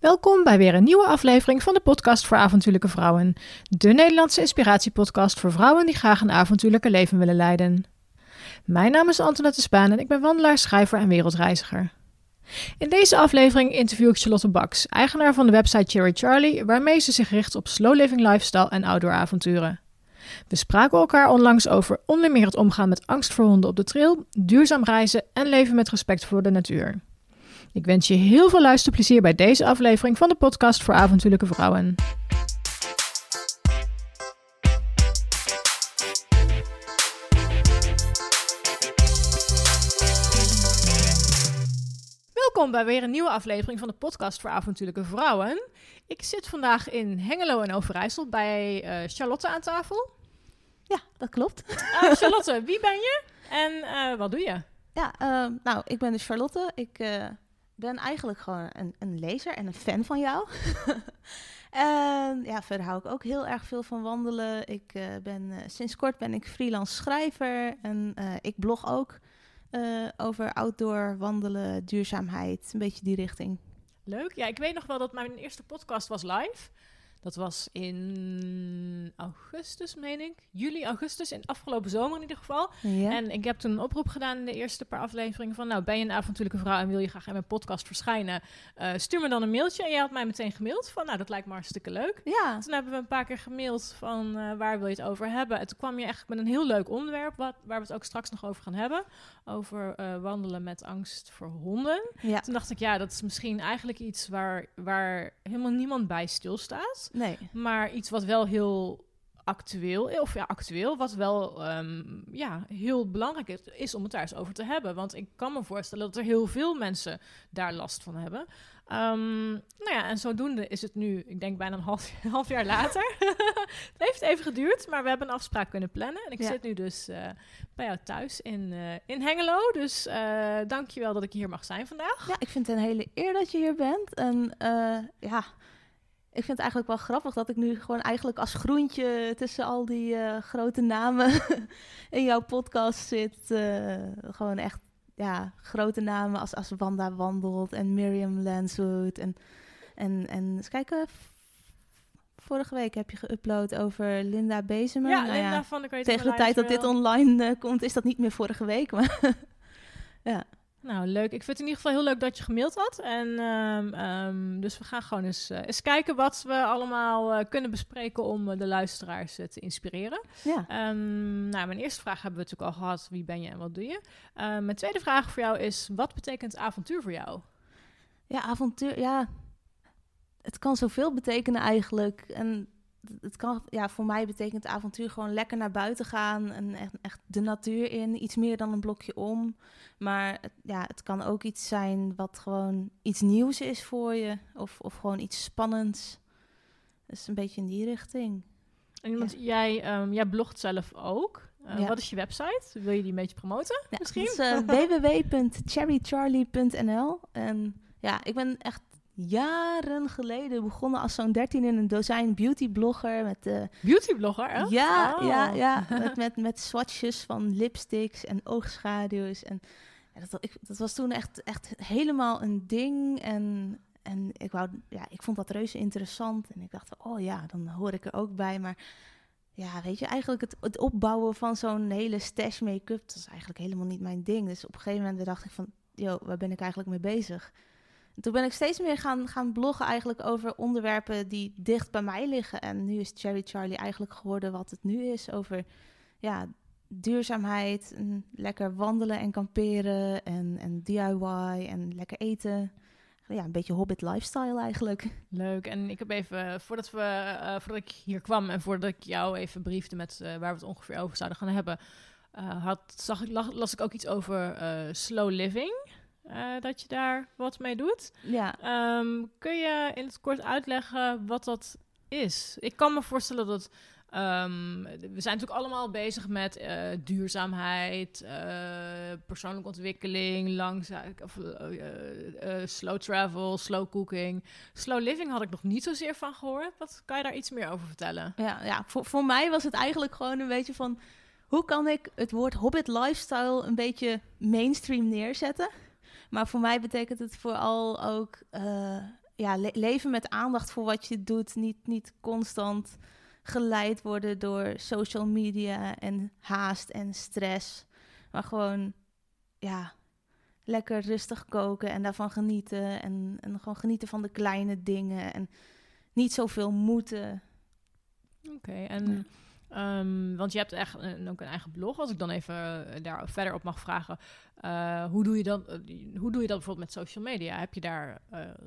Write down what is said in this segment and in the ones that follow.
Welkom bij weer een nieuwe aflevering van de podcast voor avontuurlijke vrouwen. De Nederlandse inspiratiepodcast voor vrouwen die graag een avontuurlijke leven willen leiden. Mijn naam is Antoinette Spaan en ik ben wandelaar, schrijver en wereldreiziger. In deze aflevering interview ik Charlotte Baks, eigenaar van de website Cherry Charlie, waarmee ze zich richt op slow living lifestyle en outdoor avonturen. We spraken elkaar onlangs over onder meer het omgaan met angst voor honden op de trail, duurzaam reizen en leven met respect voor de natuur. Ik wens je heel veel luisterplezier bij deze aflevering van de podcast voor avontuurlijke vrouwen. Welkom bij weer een nieuwe aflevering van de podcast voor avontuurlijke vrouwen. Ik zit vandaag in Hengelo en Overijssel bij uh, Charlotte aan tafel. Ja, dat klopt. Uh, Charlotte, wie ben je en uh, wat doe je? Ja, nou, ik ben dus Charlotte. Ik ben eigenlijk gewoon een, een lezer en een fan van jou. ja, verder hou ik ook heel erg veel van wandelen. Ik uh, ben uh, sinds kort ben ik freelance schrijver en uh, ik blog ook over outdoor wandelen, duurzaamheid, een beetje die richting. Leuk. Ja, ik weet nog wel dat mijn eerste podcast was live. Dat was in augustus, meen ik. Juli, augustus, in afgelopen zomer in ieder geval. Ja. En ik heb toen een oproep gedaan in de eerste paar afleveringen van... nou, ben je een avontuurlijke vrouw en wil je graag in mijn podcast verschijnen? Uh, stuur me dan een mailtje. En jij had mij meteen gemaild van, nou, dat lijkt me hartstikke leuk. Ja. Toen hebben we een paar keer gemaild van, uh, waar wil je het over hebben? En toen kwam je echt met een heel leuk onderwerp... Wat, waar we het ook straks nog over gaan hebben. Over uh, wandelen met angst voor honden. Ja. Toen dacht ik, ja, dat is misschien eigenlijk iets waar, waar helemaal niemand bij stilstaat... Nee. Maar iets wat wel heel actueel, of ja, actueel, wat wel um, ja, heel belangrijk is, is om het daar eens over te hebben. Want ik kan me voorstellen dat er heel veel mensen daar last van hebben. Um, nou ja, en zodoende is het nu, ik denk bijna een half, half jaar later. het heeft even geduurd, maar we hebben een afspraak kunnen plannen. En ik ja. zit nu dus uh, bij jou thuis in, uh, in Hengelo. Dus uh, dank je wel dat ik hier mag zijn vandaag. Ja, ik vind het een hele eer dat je hier bent. En ja ik vind het eigenlijk wel grappig dat ik nu gewoon eigenlijk als groentje tussen al die uh, grote namen in jouw podcast zit. Uh, gewoon echt ja, grote namen als, als Wanda Wandelt en Miriam Lanswood. En, en, en eens kijken, vorige week heb je geüpload over Linda Bezemer. Ja, nou Linda ja, van de Tegen de tijd dat dit online uh, komt, is dat niet meer vorige week. Maar ja. Nou, leuk. Ik vind het in ieder geval heel leuk dat je gemaild had. En um, um, dus we gaan gewoon eens, uh, eens kijken wat we allemaal uh, kunnen bespreken om uh, de luisteraars te inspireren. Ja. Um, nou, mijn eerste vraag hebben we natuurlijk al gehad. Wie ben je en wat doe je? mijn tweede vraag voor jou is, wat betekent avontuur voor jou? Ja, avontuur, ja. Het kan zoveel betekenen eigenlijk. En het kan, ja, voor mij betekent avontuur gewoon lekker naar buiten gaan en echt, echt de natuur in, iets meer dan een blokje om. Maar het, ja, het kan ook iets zijn wat gewoon iets nieuws is voor je, of, of gewoon iets spannends. Dus een beetje in die richting. En want ja. jij, um, jij blogt zelf ook. Uh, ja. Wat is je website? Wil je die een beetje promoten? Ja, misschien? Het is uh, www.cherrycharlie.nl. En ja, ik ben echt jaren geleden begonnen als zo'n 13 in een dozijn beautyblogger. Met, uh, beautyblogger, hè? Ja, oh. ja, ja. met, met, met swatches van lipsticks en oogschaduws. En ja, dat, ik, dat was toen echt, echt helemaal een ding. En, en ik, wou, ja, ik vond dat reuze interessant. En ik dacht, oh ja, dan hoor ik er ook bij. Maar ja, weet je, eigenlijk het, het opbouwen van zo'n hele stash make-up... dat is eigenlijk helemaal niet mijn ding. Dus op een gegeven moment dacht ik van, yo, waar ben ik eigenlijk mee bezig? En toen ben ik steeds meer gaan, gaan bloggen eigenlijk over onderwerpen die dicht bij mij liggen. En nu is Cherry Charlie eigenlijk geworden wat het nu is. Over ja, duurzaamheid, lekker wandelen en kamperen en, en DIY en lekker eten. Ja, een beetje hobbit lifestyle eigenlijk. Leuk. En ik heb even, voordat, we, uh, voordat ik hier kwam en voordat ik jou even briefde met uh, waar we het ongeveer over zouden gaan hebben, had, zag ik, las, las ik ook iets over slow living. Uh, dat je daar wat mee doet. Ja. Um, kun je in het kort uitleggen wat dat is? Ik kan me voorstellen dat. Um, we zijn natuurlijk allemaal bezig met uh, duurzaamheid, uh, persoonlijke ontwikkeling, langzaam, of, slow travel, slow cooking. Slow living had ik nog niet zozeer van gehoord. Wat kan je daar iets meer over vertellen? Ja, ja voor, voor mij was het eigenlijk gewoon een beetje van... hoe kan ik het woord hobbit lifestyle een beetje mainstream neerzetten? Maar voor mij betekent het vooral ook uh, ja, le- leven met aandacht voor wat je doet. Niet, niet constant geleid worden door social media en haast en stress. Maar gewoon, ja, lekker rustig koken en daarvan genieten. En, en gewoon genieten van de kleine dingen. En niet zoveel moeten. Oké, en ehm, want je hebt echt een, ook een eigen blog. Als ik dan even eh, daar verder op mag vragen, eh, hoe doe je dat? eh, hoe doe je dat bijvoorbeeld met social media? Heb je daar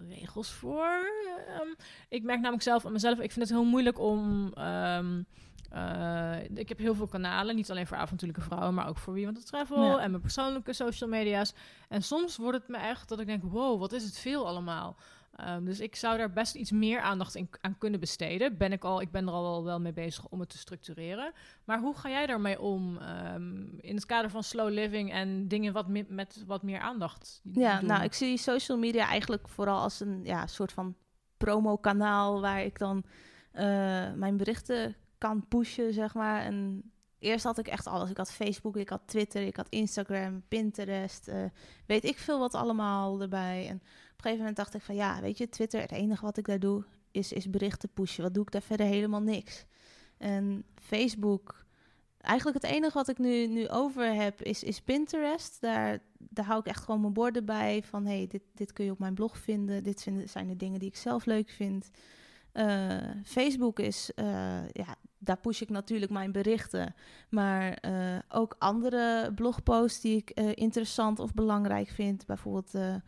regels voor? Ehm, ik merk namelijk zelf aan mezelf, ik vind het heel moeilijk om. ehm, eh, ik heb heel veel kanalen, niet alleen voor avontuurlijke vrouwen, maar ook voor wie want het travel Ja. en mijn persoonlijke social media's. En soms wordt het me echt dat ik denk, wow, wat is het veel allemaal. Ehm, dus ik zou daar best iets meer aandacht in, aan kunnen besteden. Ben ik, al, ik ben er al wel, mee bezig om het te structureren. Maar hoe ga jij daarmee om ehm, in het kader van slow living en dingen wat me- met wat meer aandacht? Ja, doen? nou, ik zie social media eigenlijk vooral als een ja, soort van promokanaal waar ik dan eh, mijn berichten kan pushen, zeg maar. En eerst had ik echt alles. Ik had Facebook, ik had Twitter, ik had Instagram, Pinterest, eh, weet ik veel wat allemaal erbij. En een gegeven moment dacht ik van ja, weet je, Twitter, het enige wat ik daar doe is, is berichten pushen. Wat doe ik daar verder helemaal niks. En Facebook, eigenlijk het enige wat ik nu, nu over heb is, is Pinterest. Daar, daar hou ik echt gewoon mijn borden bij van hey, dit, dit kun je op mijn blog vinden. Dit zijn de dingen die ik zelf leuk vind. Eh, Facebook is, eh, ja, daar push ik natuurlijk mijn berichten. Maar eh, ook andere blogposts die ik interessant of belangrijk vind. Bijvoorbeeld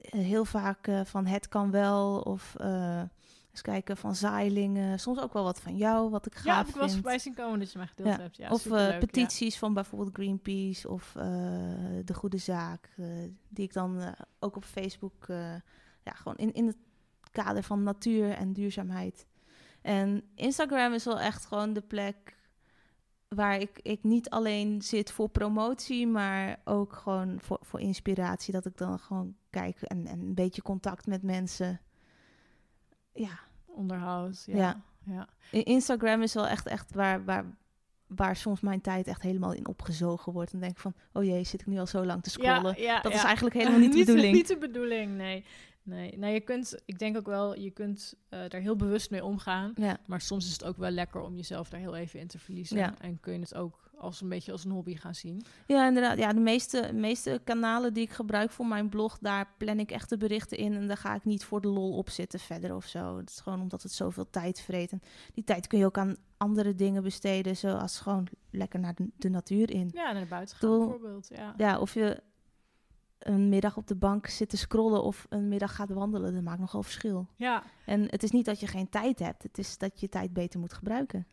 heel vaak eh, van Het kan wel of eh, eens kijken van Zaailingen. Soms ook wel wat van jou, wat ik gaaf ja, ik vind. voorbij zien komen dat je mij gedeeld Ja. hebt. Ja, of eh, ja. petities van bijvoorbeeld Greenpeace of De Goede Zaak. die ik dan ook op Facebook, ja, gewoon in, in het kader van natuur en duurzaamheid. En Instagram is wel echt gewoon de plek waar ik, ik niet alleen zit voor promotie, maar ook gewoon voor, voor inspiratie. Dat ik dan gewoon kijk en, en een beetje contact met mensen. Ja, Onderhoud, ja. Ja. Instagram is wel echt, echt waar, waar, waar soms mijn tijd echt helemaal in opgezogen wordt. En denk ik van, oh jee, zit ik nu al zo lang te scrollen. Ja, ja, dat is eigenlijk helemaal niet de bedoeling. Niet de bedoeling, nee. Nee, nee je kunt, ik denk ook wel, je kunt eh, daar heel bewust mee omgaan. Maar soms is het ook wel lekker om jezelf daar heel even in te verliezen. En kun je het ook als een beetje als een hobby gaan zien. ja inderdaad. Ja, de meeste, meeste kanalen die ik gebruik voor mijn blog, daar plan ik echt de berichten in. En daar ga ik niet voor de lol op zitten verder of zo. Het is gewoon omdat het zoveel tijd vreet. En die tijd kun je ook aan andere dingen besteden, zoals gewoon lekker naar de, de natuur in. Ja, naar buiten gaan bijvoorbeeld. Ja. Ja, of je een middag op de bank zit te scrollen of een middag gaat wandelen, dat maakt nogal verschil. ja. En het is niet dat je geen tijd hebt, het is dat je tijd beter moet gebruiken.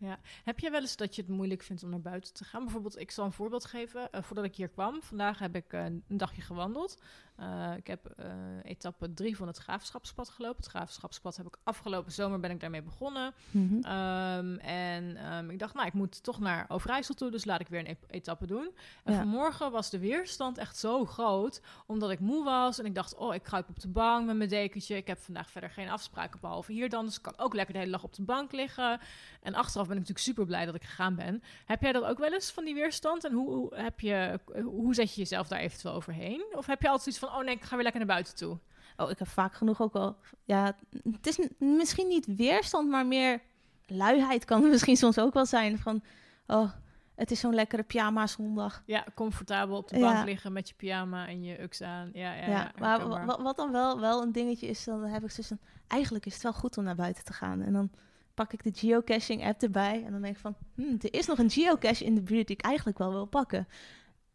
Heb jij wel eens dat je het moeilijk vindt om naar buiten te gaan? Bijvoorbeeld, ik zal een voorbeeld geven. Eh, voordat ik hier kwam, vandaag heb ik eh, een dagje gewandeld. Eh, ik heb etappe drie van het Graafschapspad gelopen. Het Graafschapspad heb ik afgelopen zomer ben ik daarmee begonnen. Ehm, en ehm, ik dacht, nou, ik moet toch naar Overijssel toe, dus laat ik weer een e- etappe doen. En Ja. vanmorgen was de weerstand echt zo groot, omdat ik moe was. En ik dacht, oh, ik kruip op de bank met mijn dekentje. Ik heb vandaag verder geen afspraken, behalve hier dan. Dus ik kan ook lekker de hele dag op de bank liggen. En achteraf ben ik natuurlijk super blij dat ik gegaan ben. Heb jij dat ook wel eens van die weerstand? En hoe, heb je, hoe zet je jezelf daar eventueel overheen? Of heb je altijd zoiets van, oh nee, ik ga weer lekker naar buiten toe? Oh, ik heb vaak genoeg ook al. Ja, het is misschien niet weerstand, maar meer luiheid kan misschien soms ook wel zijn. Van, oh, het is zo'n lekkere pyjama zondag. Ja, comfortabel op de Ja. bank liggen met je pyjama en je ux aan. Ja, ja, Ja, ja, maar wat dan wel, wel een dingetje is, dan heb ik zoiets van, eigenlijk is het wel goed om naar buiten te gaan. En dan pak ik de geocaching app erbij en dan denk ik van, hmm, er is nog een geocache in de buurt die ik eigenlijk wel wil pakken.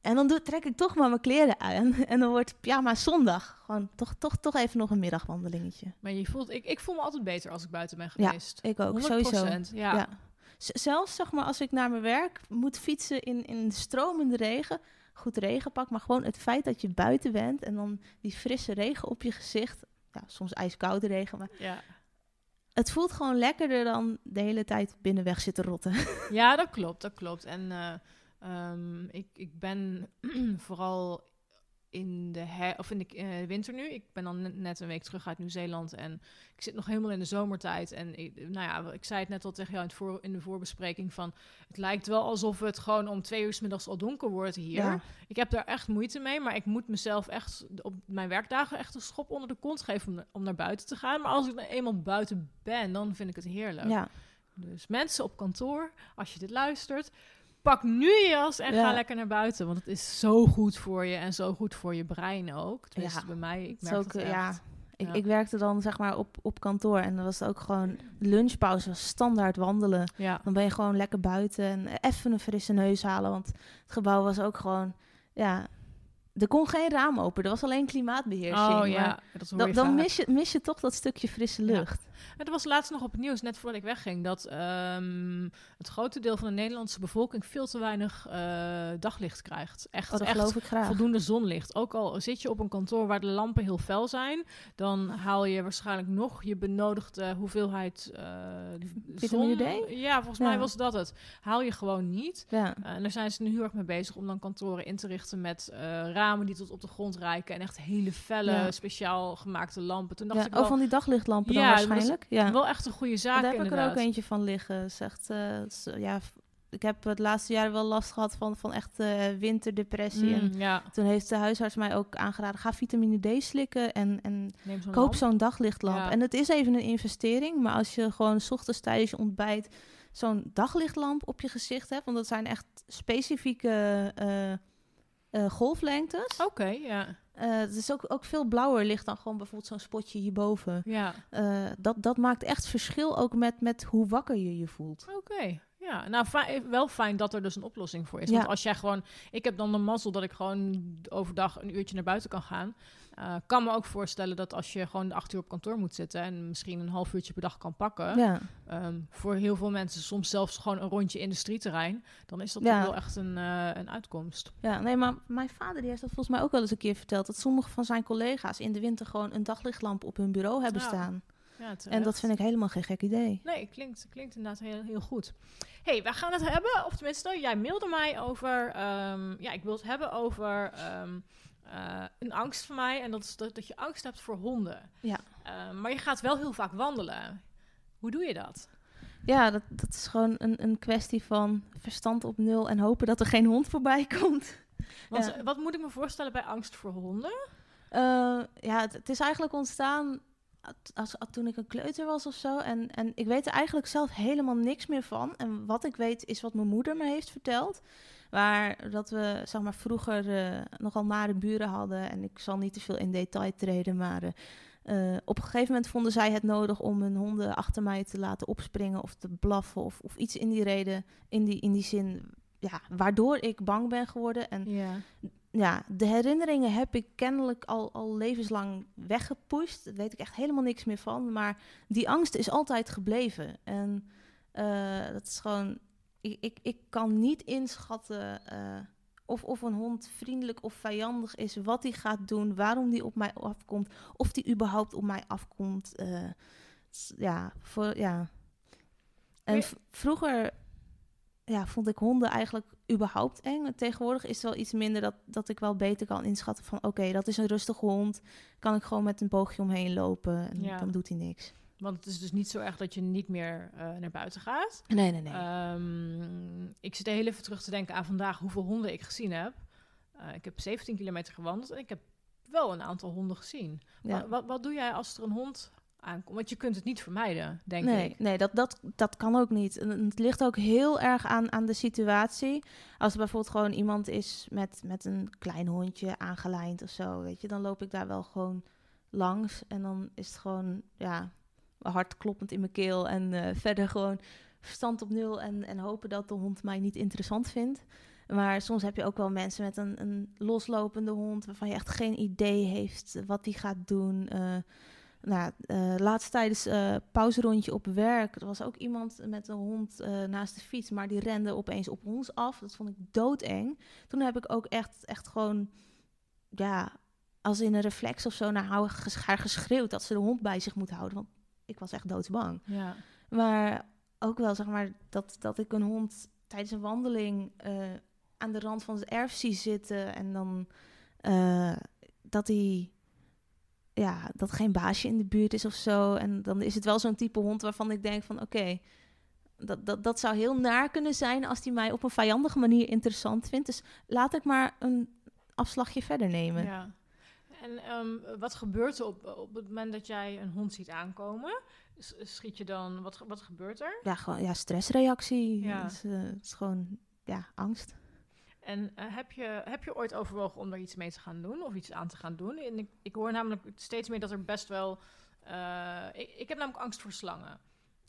En dan doe, trek ik toch maar mijn kleren aan en dan wordt pyjama zondag. Gewoon toch, toch, toch even nog een middagwandelingetje. Maar je voelt, ik, ik voel me altijd beter als ik buiten ben Ja, geweest. Ik ook, 100%, sowieso. Ja. Ja. Zelfs zeg maar als ik naar mijn werk moet fietsen in, in stromende regen, goed regenpak, maar gewoon het feit dat je buiten bent en dan die frisse regen op je gezicht, ja, soms ijskoude regen, maar Ja. het voelt gewoon lekkerder dan de hele tijd binnenweg zitten rotten. ja, dat klopt, dat klopt. En eh, ehm, ik, ik ben vooral in de, he of in de eh, winter nu. Ik ben dan net een week terug uit Nieuw-Zeeland en ik zit nog helemaal in de zomertijd. En ik, nou ja, ik zei het net al tegen jou in, het voor, in de voorbespreking van... het lijkt wel alsof het gewoon om twee uur s middags al donker wordt hier. Ik heb daar echt moeite mee, maar ik moet mezelf echt op mijn werkdagen echt een schop onder de kont geven om, om naar buiten te gaan. Maar als ik dan eenmaal buiten ben, dan vind ik het heerlijk. Ja. Dus mensen op kantoor, als je dit luistert, pak nu je jas en ga lekker naar buiten. Want het is zo goed voor je en zo goed voor je brein ook. Tenminste, ja. bij mij, ik merk het. Ja. Ik, ik, werkte dan zeg maar op, op kantoor en dan was het ook gewoon lunchpauze, was standaard wandelen. Ja. Dan ben je gewoon lekker buiten en even een frisse neus halen, want het gebouw was ook gewoon, ja, er kon geen raam open, er was alleen klimaatbeheersing. Oh ja, dat dan mis je, mis je toch dat stukje frisse lucht. Het was laatst nog op het nieuws, net voordat ik wegging, dat um, het grote deel van de Nederlandse bevolking veel te weinig uh, daglicht krijgt. Echt, oh, echt ik graag. voldoende zonlicht. Ook al zit je op een kantoor waar de lampen heel fel zijn, dan haal je waarschijnlijk nog je benodigde hoeveelheid uh, zon. D? Ja, volgens mij was dat het. Haal je gewoon niet. Ja. Uh, en daar zijn ze nu heel erg mee bezig om dan kantoren in te richten met ramen die tot op de grond reiken en echt hele felle, speciaal gemaakte lampen. Toen dacht ja, ik wel, oh, van die daglichtlampen dan waarschijnlijk. Ja. Wel echt een goede zaak. Daar heb ik er ook eentje van liggen. Zegt, uh, ja, ik heb het laatste jaar wel last gehad van, van echt uh, winterdepressie. Mm, en ja. toen heeft de huisarts mij ook aangeraden: ga vitamine D slikken en, en zo koop zo'n daglichtlamp. Ja. En het is even een investering, maar als je gewoon s ochtends tijdens je ontbijt zo'n daglichtlamp op je gezicht hebt, want dat zijn echt specifieke uh, golflengtes. Oké, ja. Uh, het is ook, ook veel blauwer licht dan gewoon bijvoorbeeld zo'n spotje hierboven. Ja. Uh, dat, dat maakt echt verschil ook met, met hoe wakker je je voelt. Oké. Ja, nou wel fijn dat er dus een oplossing voor is. Ja. Want als jij gewoon, ik heb dan de mazzel dat ik gewoon overdag een uurtje naar buiten kan gaan. Uh, kan me ook voorstellen dat als je gewoon de acht uur op kantoor moet zitten en misschien een half uurtje per dag kan pakken. Ja. Um, voor heel veel mensen soms zelfs gewoon een rondje industrieterrein. Dan is dat ja. wel echt een, uh, een uitkomst. Ja, nee, maar mijn vader die heeft dat volgens mij ook wel eens een keer verteld. Dat sommige van zijn collega's in de winter gewoon een daglichtlamp op hun bureau hebben staan. Ja, en dat vind ik helemaal geen gek idee. Nee, klinkt, klinkt inderdaad heel, heel goed. hey, we gaan het hebben, of tenminste, jij mailde mij over... Um, ja, ik wil het hebben over um, uh, een angst van mij. En dat is dat, dat je angst hebt voor honden. Ja. Uh, maar je gaat wel heel vaak wandelen. Hoe doe je dat? Ja, dat, dat is gewoon een, een kwestie van verstand op nul en hopen dat er geen hond voorbij komt. Want ja. wat moet ik me voorstellen bij angst voor honden? Uh, ja, het, het, is eigenlijk ontstaan als, als, toen ik een kleuter was of zo. En, en ik weet er eigenlijk zelf helemaal niks meer van. En wat ik weet is wat mijn moeder me heeft verteld. Waar dat we zeg maar, vroeger uh, nogal nare buren hadden. En ik zal niet te veel in detail treden, maar... Uh, op een gegeven moment vonden zij het nodig om hun honden achter mij te laten opspringen of te blaffen of, of iets in die reden, in die, in die zin, ja, waardoor ik bang ben geworden. En ja ja, de herinneringen heb ik kennelijk al, al levenslang weggepusht. Daar weet ik echt helemaal niks meer van. Maar die angst is altijd gebleven. En uh, dat is gewoon. Ik, ik, ik kan niet inschatten uh, of, of een hond vriendelijk of vijandig is. Wat hij gaat doen, waarom die op mij afkomt. Of die überhaupt op mij afkomt. Uh, ja, voor, ja. En vroeger ja, vond ik honden eigenlijk überhaupt eng. Tegenwoordig is het wel iets minder dat, dat ik wel beter kan inschatten van... oké, dat is een rustige hond. Kan ik gewoon met een boogje omheen lopen en ja. dan doet hij niks. Want het is dus niet zo erg dat je niet meer uh, naar buiten gaat. Nee, nee, nee. Um, ik zit heel even terug te denken aan vandaag hoeveel honden ik gezien heb. Uh, ik heb 17 kilometer gewandeld en ik heb wel een aantal honden gezien. Ja. Wat, wat, wat doe jij als er een hond aankomt. Want je kunt het niet vermijden, denk nee, ik. Nee, dat, dat, dat kan ook niet. En het ligt ook heel erg aan, aan de situatie. Als er bijvoorbeeld gewoon iemand is met, met een klein hondje aangelijnd of zo, weet je, dan loop ik daar wel gewoon langs. En dan is het gewoon, ja, hard kloppend in mijn keel. En uh, verder gewoon verstand op nul en, en hopen dat de hond mij niet interessant vindt. Maar soms heb je ook wel mensen met een, een loslopende hond waarvan je echt geen idee heeft wat die gaat doen. Uh, nou, uh, laatst tijdens uh, pauserondje op werk, er was ook iemand met een hond naast de fiets, maar die rende opeens op ons af. Dat vond ik doodeng. Toen heb ik ook echt, echt gewoon, ja, als in een reflex of zo naar haar geschreeuwd dat ze de hond bij zich moet houden. Want ik was echt doodsbang. Ja. Maar ook wel, zeg maar, dat, dat ik een hond tijdens een wandeling aan de rand van het erf zie zitten en dan eh, dat hij ja, dat geen baasje in de buurt is of zo. En dan is het wel zo'n type hond waarvan ik denk van oké, dat, dat, dat zou heel naar kunnen zijn als hij mij op een vijandige manier interessant vindt. Dus laat ik maar een afslagje verder nemen. Ja. En ehm, wat gebeurt er op, op het moment dat jij een hond ziet aankomen? Schiet je dan, wat, wat gebeurt er? Ja, gewoon ja, stressreactie. Ja. Het, is, eh, het is gewoon ja, angst. En eh, heb, je, heb je ooit overwogen om er iets mee te gaan doen of iets aan te gaan doen? En ik, ik hoor namelijk steeds meer dat er best wel. eh, ik, ik heb namelijk angst voor slangen.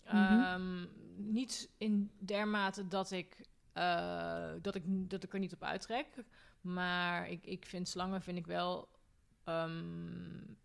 Mhm. Ehm, niet in dermate dat ik, dat ik, dat ik er niet op uittrek. Maar ik, ik vind slangen vind ik wel. ähm,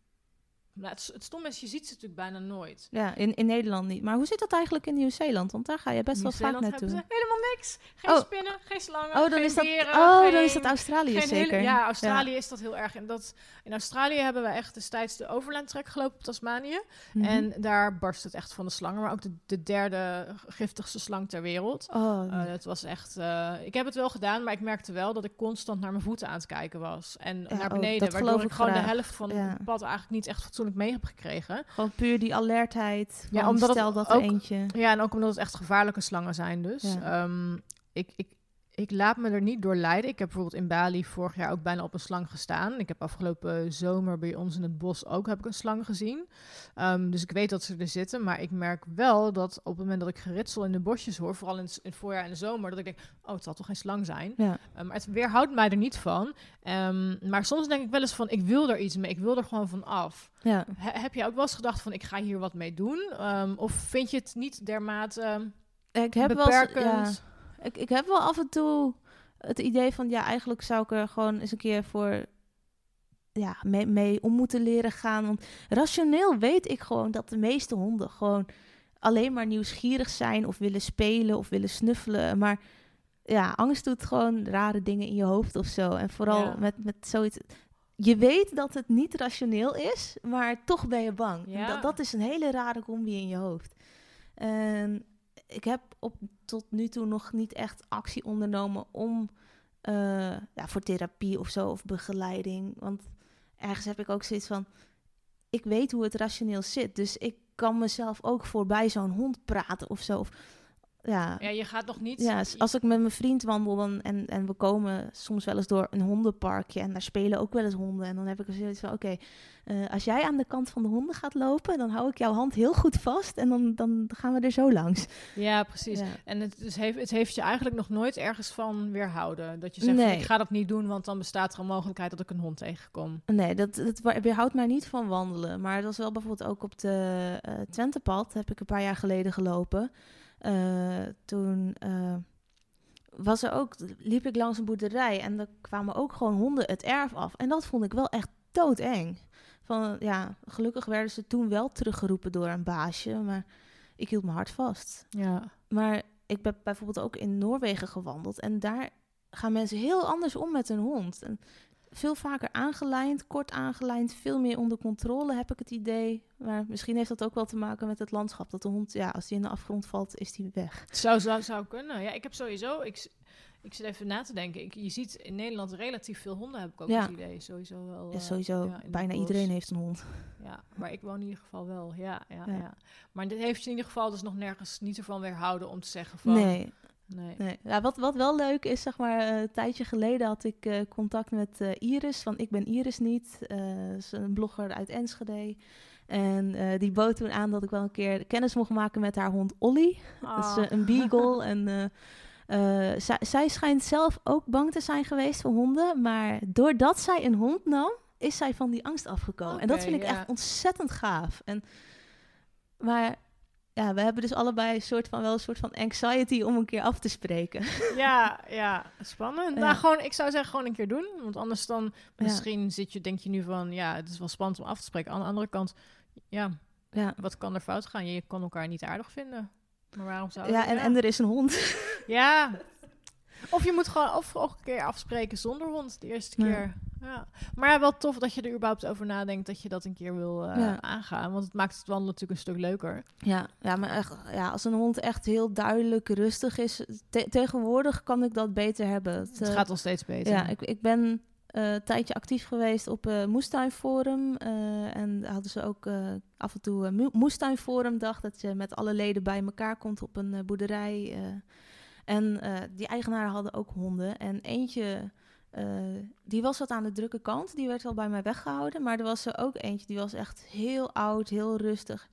nou, het, het stom is, je ziet ze natuurlijk bijna nooit. Ja, in, in Nederland niet. Maar hoe zit dat eigenlijk in Nieuw-Zeeland? Want daar ga je best wel vaak naartoe. helemaal niks. Geen Oh. spinnen, geen slangen, Oh, dan geen is dat, oh, dan is dat Australië zeker. hele- ja, Australië is dat heel erg. En dat, in Australië hebben we echt destijds de overlandtrek gelopen op Tasmanië. Mhm. En daar barst het echt van de slangen. Maar ook de, de derde giftigste slang ter wereld. Oh, Eh, het was echt... eh, ik heb het wel gedaan, maar ik merkte wel dat ik constant naar mijn voeten aan het kijken was. En naar oh, beneden, dat waardoor ik ik gewoon de helft van het pad eigenlijk niet echt fatsoenlijk mee heb gekregen. gewoon puur die alertheid. Ja, omdat stel dat er eentje... Ja, en ook omdat het echt gevaarlijke slangen zijn dus. Ja. Ehm, ik, ik, ik laat me er niet door leiden. Ik heb bijvoorbeeld in Bali vorig jaar ook bijna op een slang gestaan. Ik heb afgelopen zomer bij ons in het bos ook heb ik een slang gezien. Ehm, dus ik weet dat ze er zitten. Maar ik merk wel dat op het moment dat ik geritsel in de bosjes hoor... vooral in het, in het voorjaar en de zomer... dat ik denk, oh, het zal toch geen slang zijn? Ja. Eh, maar het weerhoudt mij er niet van. Ehm, maar soms denk ik wel eens van, ik wil er iets mee. Ik wil er gewoon van af. Ja. He- heb je ook wel eens gedacht van, ik ga hier wat mee doen? Ehm, of vind je het niet dermate Ik heb wel eens- beperkend? ja, ik, ik heb wel af en toe het idee van... Ja, eigenlijk zou ik er gewoon eens een keer voor... Ja, mee, mee om moeten leren gaan. Want rationeel weet ik gewoon dat de meeste honden gewoon alleen maar nieuwsgierig zijn of willen spelen of willen snuffelen. Maar ja, angst doet gewoon rare dingen in je hoofd of zo. En vooral Ja. met, met zoiets. Je weet dat het niet rationeel is, maar toch ben je bang. Ja. Dat, dat is een hele rare combi in je hoofd. En ik heb op, tot nu toe nog niet echt actie ondernomen om eh, ja, voor therapie of zo of begeleiding. Want ergens heb ik ook zoiets van: ik weet hoe het rationeel zit, dus ik kan mezelf ook voorbij zo'n hond praten of zo. Of, ja, Ja, je gaat nog niet... ja, als ik met mijn vriend wandel dan, en, en we komen soms wel eens door een hondenparkje en daar spelen ook wel eens honden. En dan heb ik zoiets van, oké, eh, als jij aan de kant van de honden gaat lopen, dan hou ik jouw hand heel goed vast en dan, dan gaan we er zo langs. Ja, precies. Ja. En het, dus heeft, het heeft je eigenlijk nog nooit ergens van weerhouden. Dat je zegt, van, Nee. ik ga dat niet doen, want dan bestaat er een mogelijkheid dat ik een hond tegenkom. Nee, dat, dat weerhoudt mij niet van wandelen. Maar het was wel bijvoorbeeld ook op de eh Twentepad, heb ik een paar jaar geleden gelopen. Eh, toen eh, was er ook, liep ik langs een boerderij en er kwamen ook gewoon honden het erf af. En dat vond ik wel echt doodeng. Van, ja, gelukkig werden ze toen wel teruggeroepen door een baasje, maar ik hield mijn hart vast. Ja. Maar ik ben bijvoorbeeld ook in Noorwegen gewandeld. En daar gaan mensen heel anders om met hun hond. En veel vaker aangelijnd, kort aangelijnd, veel meer onder controle heb ik het idee. Maar misschien heeft dat ook wel te maken met het landschap. Dat de hond, ja, als die in de afgrond valt, is die weg. Zou, zou, zou kunnen. Ja, ik heb sowieso... Ik, ik zit even na te denken. Ik, je ziet in Nederland relatief veel honden, heb ik ook Ja. het idee. Sowieso wel. Ja, eh, sowieso, ja, bijna iedereen heeft een hond. Ja, maar ik woon in ieder geval wel. Ja, ja, Ja. ja. Maar dit heeft je in ieder geval dus nog nergens niet ervan weerhouden om te zeggen van... Nee, nee. nee. Ja, wat, wat wel leuk is, zeg maar, eh, een tijdje geleden had ik eh, contact met eh, Iris van Ik Ben Iris Niet. Ze is een blogger uit Enschede. En die bood toen aan dat ik wel een keer kennis mocht maken met haar hond Olly. Dat is Ah. een beagle. en zij, schijnt zelf ook bang te zijn geweest voor honden. Maar doordat zij een hond nam, is zij van die angst afgekomen. en dat vind ik ja. echt ontzettend gaaf. En, maar ja, we hebben dus allebei een soort van, wel een soort van anxiety om een keer af te spreken. Ja, ja, spannend. Ja. Nou, gewoon, ik zou zeggen, gewoon een keer doen. Want anders dan, misschien zit je, denk je nu van, ja, het is wel spannend om af te spreken. Aan de andere kant, ja, ja. wat kan er fout gaan? Je kan elkaar niet aardig vinden. Maar waarom zou Ja, en, en er is een hond. Ja. Of je moet gewoon of ook een keer afspreken zonder hond de eerste keer. Ja. Maar wel tof dat je er überhaupt over nadenkt dat je dat een keer wil eh, Ja. aangaan. Want het maakt het wandelen natuurlijk een stuk leuker. Ja, ja, maar echt, ja, als een hond echt heel duidelijk rustig is, te- tegenwoordig kan ik dat beter hebben. Het, Het eh, gaat al steeds beter. Ja, ik, ik ben eh, een tijdje actief geweest op uh, Moestuinforum. Uh, en hadden ze ook af en toe een Moestuinforum dag, dat je met alle leden bij elkaar komt op een boerderij. en die eigenaren hadden ook honden. En eentje, die was wat aan de drukke kant, die werd al bij mij weggehouden. Maar er was er ook eentje, die was echt heel oud, heel rustig.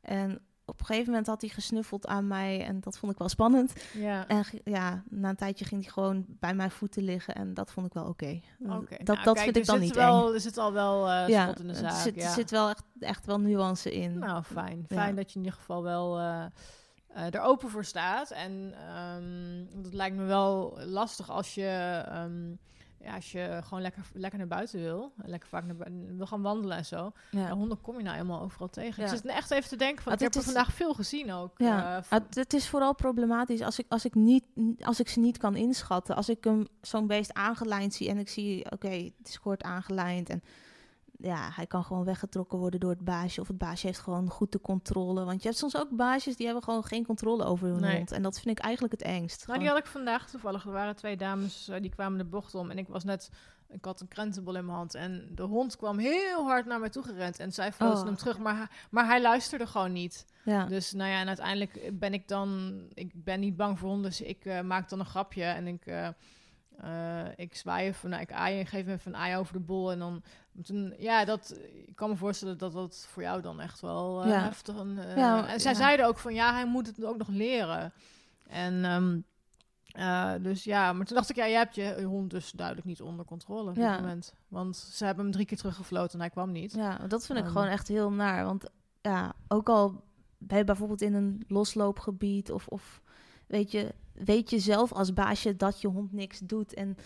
En op een gegeven moment had hij gesnuffeld aan mij en dat vond ik wel spannend. Ja. En ja, na een tijdje ging hij gewoon bij mijn voeten liggen en dat vond ik wel oké. Okay. Dat, nou, dat vind ik dan niet wel, eng. Er zit al wel uh, ja, in de zaak. Er zit, ja. zit wel echt, echt wel nuance in. Nou, fijn. Fijn dat je in ieder geval wel uh, uh, er open voor staat. En um, dat lijkt me wel lastig als je... Um, ja, als je gewoon lekker, lekker naar buiten wil, lekker vaak naar buiten, wil gaan wandelen en zo. Ja. honden kom je nou helemaal overal tegen. Ja. Ik zit echt even te denken van, ah, ik heb er vandaag veel gezien ook. Ja, uh, het is vooral problematisch als ik, als ik, niet, als ik ze niet kan inschatten. Als ik hem zo'n beest aangelijnd zie en ik zie, oké, het is kort aangelijnd en ja, hij kan gewoon weggetrokken worden door het baasje. Of het baasje heeft gewoon goed de controle. Want je hebt soms ook baasjes die hebben gewoon geen controle over hun hond. En dat vind ik eigenlijk het engst. Nou, die had ik vandaag toevallig. Er waren twee dames uh, die kwamen de bocht om. En ik was net... Ik had een krentenbol in mijn hand. En de hond kwam heel hard naar mij toe gerend. En zij floot oh. hem terug. Maar, maar hij luisterde gewoon niet. Ja. Dus nou ja, en uiteindelijk ben ik dan... Ik ben niet bang voor honden. Dus ik uh, maak dan een grapje. En ik... Uh, uh, ik zwaai even, nou, ik aai en geef even een aai over de bol. En dan, toen, ja, dat, ik kan me voorstellen dat dat voor jou dan echt wel uh, ja. heftig... Uh, ja, en zij ja. zeiden ook van, ja, hij moet het ook nog leren. En um, dus ja, maar toen dacht ik, ja, jij hebt je hond dus duidelijk niet onder controle op ja. dit moment. Want ze hebben hem drie keer teruggefloten en hij kwam niet. Ja, dat vind ik um, gewoon echt heel naar. Want ja, ook al ben je bijvoorbeeld in een losloopgebied of... of weet je, weet je zelf als baasje dat je hond niks doet. En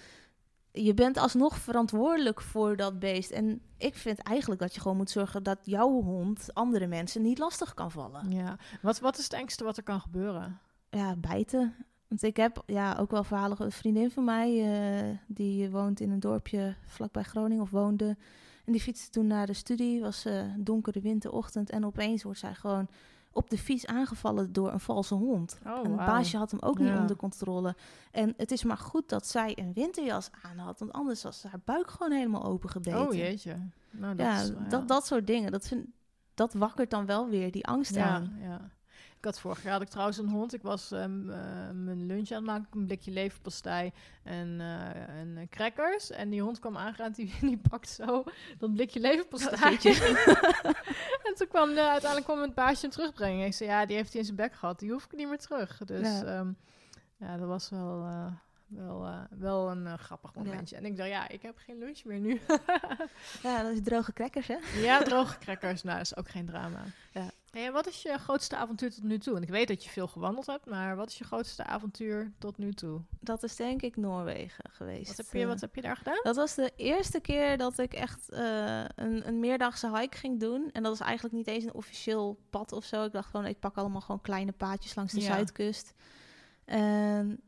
je bent alsnog verantwoordelijk voor dat beest. En ik vind eigenlijk dat je gewoon moet zorgen dat jouw hond andere mensen niet lastig kan vallen. Ja, wat, wat is het engste wat er kan gebeuren? Ja, bijten. Want ik heb ja, ook wel verhalen. Een vriendin van mij, uh, die woont in een dorpje vlakbij Groningen, of woonde. En die fietste toen naar de studie. Was uh, donkere winterochtend. En opeens wordt zij gewoon op de fiets aangevallen door een valse hond. Oh, een wow. baasje had hem ook niet onder controle. En het is maar goed dat zij een winterjas aan had, want anders was haar buik gewoon helemaal open gebeten. Oh jeetje. Nou, dat ja, is, dat, dat soort dingen. Dat, vind, dat wakkert dan wel weer die angst aan. Ja. Ik had vorig jaar had ik trouwens een hond. Ik was um, uh, mijn lunch aan het maken, een blikje leverpastei en, uh, en uh, crackers. En die hond kwam aangerend, die, die pakt zo dat blikje leverpastei. en toen kwam uiteindelijk kwam het baasje hem terugbrengen. Ik zei, ja, die heeft hij in zijn bek gehad. Die hoef ik niet meer terug. Dus ja, um, ja dat was wel wel, uh, wel een uh, grappig momentje. Ja. En ik dacht, ja, ik heb geen lunch meer nu. ja, dat is droge crackers, hè? ja, droge crackers. Nou, dat is ook geen drama. Ja. En wat is je grootste avontuur tot nu toe? En ik weet dat je veel gewandeld hebt, maar wat is je grootste avontuur tot nu toe? Dat is denk ik Noorwegen geweest. Wat heb je, wat heb je daar gedaan? Dat was de eerste keer dat ik echt uh, een, een meerdagse hike ging doen. En dat is eigenlijk niet eens een officieel pad of zo. Ik dacht gewoon, ik pak allemaal gewoon kleine paadjes langs de ja. zuidkust. En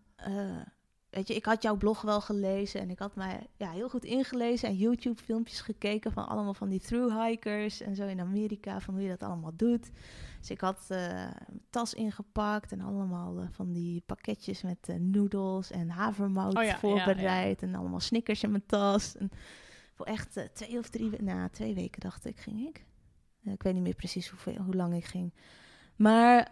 weet je, ik had jouw blog wel gelezen en ik had mij ja, heel goed ingelezen en YouTube-filmpjes gekeken van allemaal van die thru-hikers en zo in Amerika, van hoe je dat allemaal doet. Dus ik had uh, een tas ingepakt en allemaal uh, van die pakketjes met uh, noedels en havermout oh ja, voorbereid ja, ja. en allemaal snickers in mijn tas. En voor echt twee of drie, nou, twee weken dacht ik, ging ik. ik weet niet meer precies hoeveel, hoe lang ik ging. Maar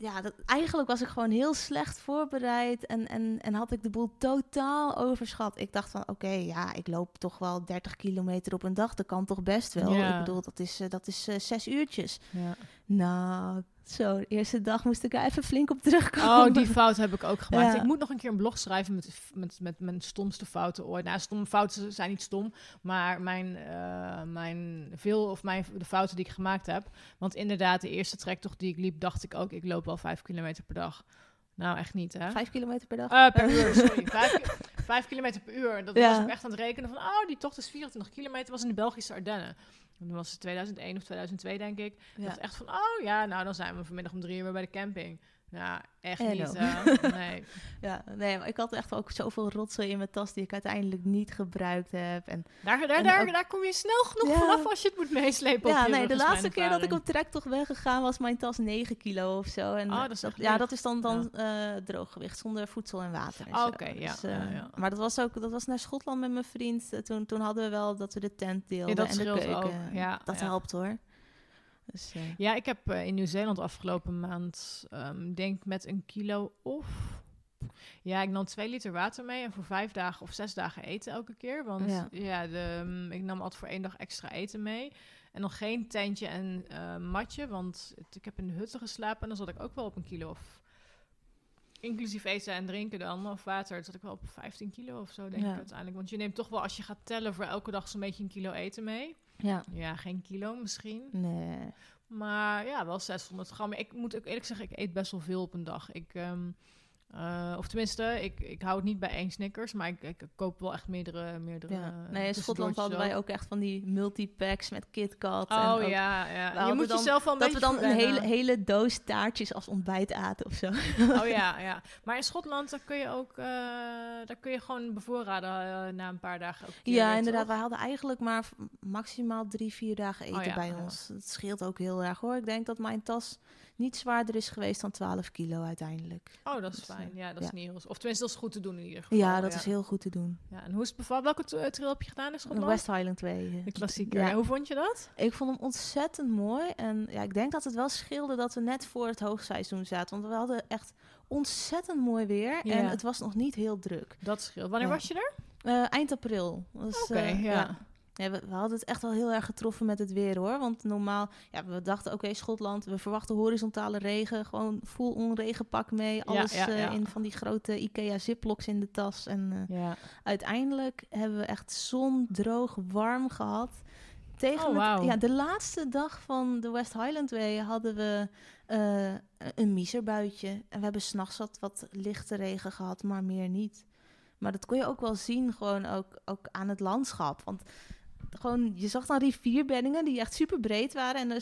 ja, dat, eigenlijk was ik gewoon heel slecht voorbereid en, en, en had ik de boel totaal overschat. Ik dacht van, oké, okay, ja, ik loop toch wel 30 kilometer op een dag. Dat kan toch best wel. Ja. Ik bedoel, dat is, uh, dat is uh, zes uurtjes. Ja. Nou, zo, de eerste dag moest ik er even flink op terugkomen. Oh, die fout heb ik ook gemaakt. Ja. Ik moet nog een keer een blog schrijven met, met, met mijn stomste fouten ooit. Nou, stomme fouten zijn niet stom, maar mijn, uh, mijn veel of mijn, de fouten die ik gemaakt heb. Want inderdaad, de eerste trektocht die ik liep, dacht ik ook, ik loop wel vijf kilometer per dag. Nou, echt niet, hè? Vijf kilometer per dag? Uh, per uur, sorry. vijf, vijf, kilometer per uur. Dat ja. was ik echt aan het rekenen van, oh, die tocht is 24 kilometer, was in de Belgische Ardennen. En dan was het 2001 of 2002, denk ik. Ja. Ik dacht echt van, oh ja, nou dan zijn we vanmiddag om drie uur weer bij de camping. Ja, echt Hello. niet. hè? nee. Ja, nee, maar ik had echt ook zoveel rotzooi in mijn tas die ik uiteindelijk niet gebruikt heb. En Daar, daar, En daar, ook- daar kom je snel genoeg Ja. vanaf als je het moet meeslepen. ja, nee, de laatste keer dat ik op trektocht ben gegaan was mijn tas 9 kilo of zo. En Oh, eh, dat is ja, dat is dan, dan eh, drooggewicht zonder voedsel en water. en Oh, zo. oké, ja, Dus, eh, ja, ja. Maar dat was ook dat was naar Schotland met mijn vriend. Eh, Toen, toen hadden we wel dat we de tent deelden en de keuken. ook, ja, dat ja. helpt hoor. Dus, eh, Ja, ik heb eh, in Nieuw-Zeeland afgelopen maand, ehm, denk met een kilo of... Ja, ik nam twee liter water mee en voor vijf dagen of zes dagen eten elke keer. Want ja, Ja. de, mm, ik nam altijd voor één dag extra eten mee. En nog geen tentje en eh, matje, want het- ik heb in de hutten geslapen en dan zat ik ook wel op een kilo of... Inclusief eten en drinken dan, of water, zat ik wel op 15 kilo of zo, denk Ja. ik uiteindelijk. Want je neemt toch wel, als je gaat tellen, voor elke dag zo'n beetje een kilo eten mee. Ja, Ja, geen kilo misschien. nee. Maar ja, wel 600 gram. Ik moet ook eerlijk zeggen, ik eet best wel veel op een dag. Ik, ehm, eh, of tenminste, ik, ik hou het niet bij één Snickers, maar ik, ik koop wel echt meerdere. meerdere Ja. Nee, in Schotland hadden wij ook echt van die multipacks met KitKat. en Oh ook ja, ja. Je moet dan- jezelf wel een Dat we dan een hele, hele doos taartjes als ontbijt aten of zo. Oh ja, ja. Maar in Schotland, daar kun je ook, eh, daar kun je gewoon bevoorraden eh, na een paar dagen. Ook Ja, inderdaad. Wij hadden eigenlijk maar maximaal drie, vier dagen eten Oh ja, bij ja. ons. Het scheelt ook heel erg hoor. Ik denk dat mijn tas niet zwaarder is geweest dan 12 kilo uiteindelijk. Oh, dat is Dus, eh, fijn. Ja, dat ja. is niet heel... Of tenminste, dat is goed te doen in ieder geval. Ja, dat is heel goed te doen. Ja, en hoe is het bevallen? Welke eh, trail heb je gedaan in Schotland? West Highland 2. De klassieker. Ja. Hoe vond je dat? Ik vond hem ontzettend mooi. En ja, ik denk dat het wel scheelde dat we net voor het hoogseizoen zaten. Want we hadden echt ontzettend mooi weer. En het was nog niet heel druk. Dat scheelt. Wanneer was je er? Eh, eind april. Dus, Oké, eh, ja. Ja, we, we hadden het echt wel heel erg getroffen met het weer hoor. Want normaal, ja, we dachten oké, Schotland, we verwachten horizontale regen. Gewoon full on regenpak mee. Alles ja, eh, ja. in van die grote IKEA ziplocks in de tas. En Ja. uiteindelijk hebben we echt zon, droog, warm gehad. Tegen Oh, het- ja, de laatste dag van de West Highland Way hadden we eh, een miserbuitje. En we hebben s'nachts wat, wat lichte regen gehad, maar meer niet. Maar dat kon je ook wel zien, gewoon ook, ook aan het landschap. Want gewoon, je zag dan rivierbeddingen die echt super breed waren. En er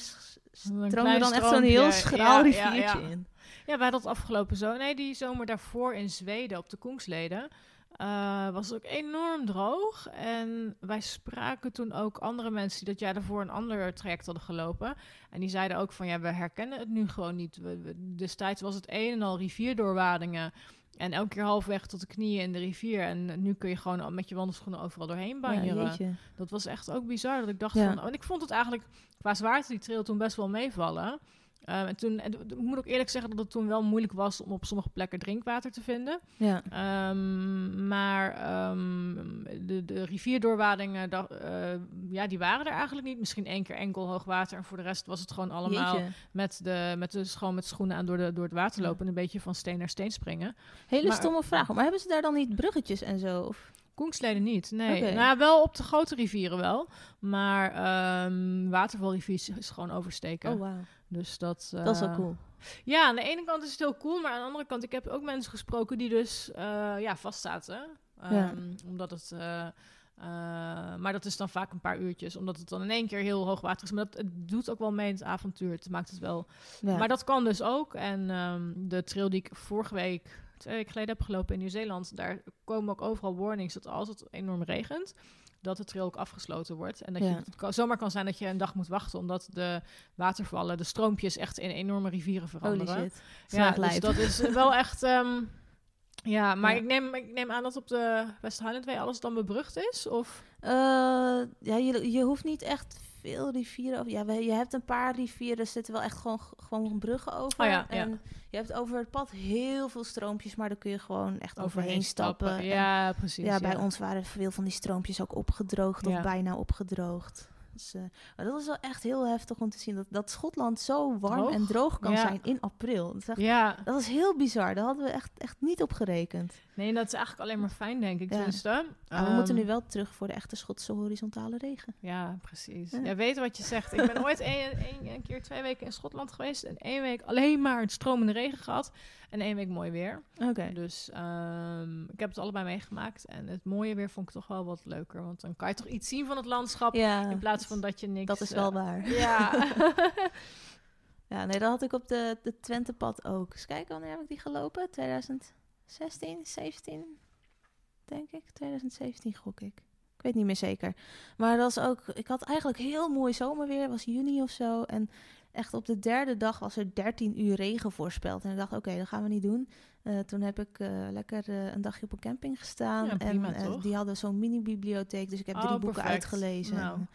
stroomde dan echt zo'n heel schraal ja, riviertje ja. in. Ja, wij het afgelopen zo. Nee, die zomer daarvoor in Zweden op de Koengsleden. eh, was het ook enorm droog. En wij spraken toen ook andere mensen die dat jaar daarvoor een ander traject hadden gelopen. En die zeiden ook van ja, we herkennen het nu gewoon niet. We, we- destijds was het een en al rivierdoorwadingen. En elke keer halfweg tot de knieën in de rivier. En nu kun je gewoon met je wandelschoenen overal doorheen banjeren. Dat was echt ook bizar. Dat ik dacht Ja. van. En ik vond het eigenlijk qua zwaarte die trail toen best wel meevallen. Ehm, en toen, en ik moet ook eerlijk zeggen dat het toen wel moeilijk was om op sommige plekken drinkwater te vinden. ja. Ehm, maar ehm, de, de rivierdoorwadingen, da- eh, ja, die waren er eigenlijk niet. Misschien één keer enkel hoogwater. En voor de rest was het gewoon allemaal Jeetje. met, de, met, de, gewoon met schoenen aan door, de, door het water lopen. En een beetje van steen naar steen springen. Hele Maar- stomme vraag. Maar hebben ze daar dan niet bruggetjes en zo? Of? Koengsleden niet, nee. Nou, wel op de grote rivieren wel. Maar ehm watervalrivier is, gewoon oversteken. Oh, wauw. Dus dat... Dat is wel eh, cool. Ja, aan de ene kant is het heel cool, maar aan de andere kant, ik heb ook mensen gesproken die dus uh, ja, vastzaten. Um, Ja. Omdat het. Uh, maar dat is dan vaak een paar uurtjes, omdat het dan in één keer heel hoog water is. Maar dat het doet ook wel mee in het avontuur. Het maakt het wel. Ja. Maar dat kan dus ook. En um, de trail die ik vorige week, twee weken geleden heb gelopen in Nieuw-Zeeland, daar komen ook overal warnings dat als het enorm regent, dat de trail ook afgesloten wordt. En dat Ja. je, het kan, zomaar kan zijn dat je een dag moet wachten, omdat de watervallen, de stroompjes echt in enorme rivieren veranderen. Holy shit. Ja, dus dat is wel echt... ehm, ja, maar Ja. Ik, neem, ik neem aan dat op de West Highland Way alles dan bebrugd is? Of? Eh, ja, je, je hoeft niet echt veel rivieren over. Ja, we- je hebt een paar rivieren, er zitten wel echt gewoon, gewoon bruggen over. Oh ja, ja. en je hebt over het pad heel veel stroompjes, maar daar kun je gewoon echt overheen, stappen. En Ja, precies. ja, bij ons waren veel van die stroompjes ook opgedroogd of bijna opgedroogd. Dus, eh, maar dat was wel echt heel heftig om te zien dat, dat Schotland zo warm Droog? en droog kan zijn in april. Dat is, echt- dat is heel bizar. Daar hadden we echt, echt niet op gerekend. Nee, dat is eigenlijk alleen maar fijn, denk ik. Ja. Tenminste. Maar we moeten Ehm, nu wel terug voor de echte Schotse horizontale regen. Ja, precies. Ja. Ja, weet wat je zegt. Ik ben ooit een, een, een keer twee weken in Schotland geweest. En één week alleen maar het stromende regen gehad. En één week mooi weer. Oké. Dus ehm, ik heb het allebei meegemaakt. En het mooie weer vond ik toch wel wat leuker. Want dan kan je toch iets zien van het landschap. Ja, in plaats van dat je niks... dat is eh, wel waar. Ja. Ja, nee, dat had ik op de, de Twentepad ook. Eens kijken, wanneer heb ik die gelopen? 2016, 17, denk ik. 2017 gok ik. Ik weet niet meer zeker. Maar dat was ook... Ik had eigenlijk heel mooi zomerweer. was juni of zo. En echt op de derde dag was er 13 uur regen voorspeld. En ik dacht, oké, dat gaan we niet doen. Uh, toen heb ik uh, lekker uh, een dagje op een camping gestaan. Ja, prima, en toch? die hadden zo'n mini-bibliotheek. Dus ik heb Oh, drie boeken perfect. uitgelezen. Nou. En,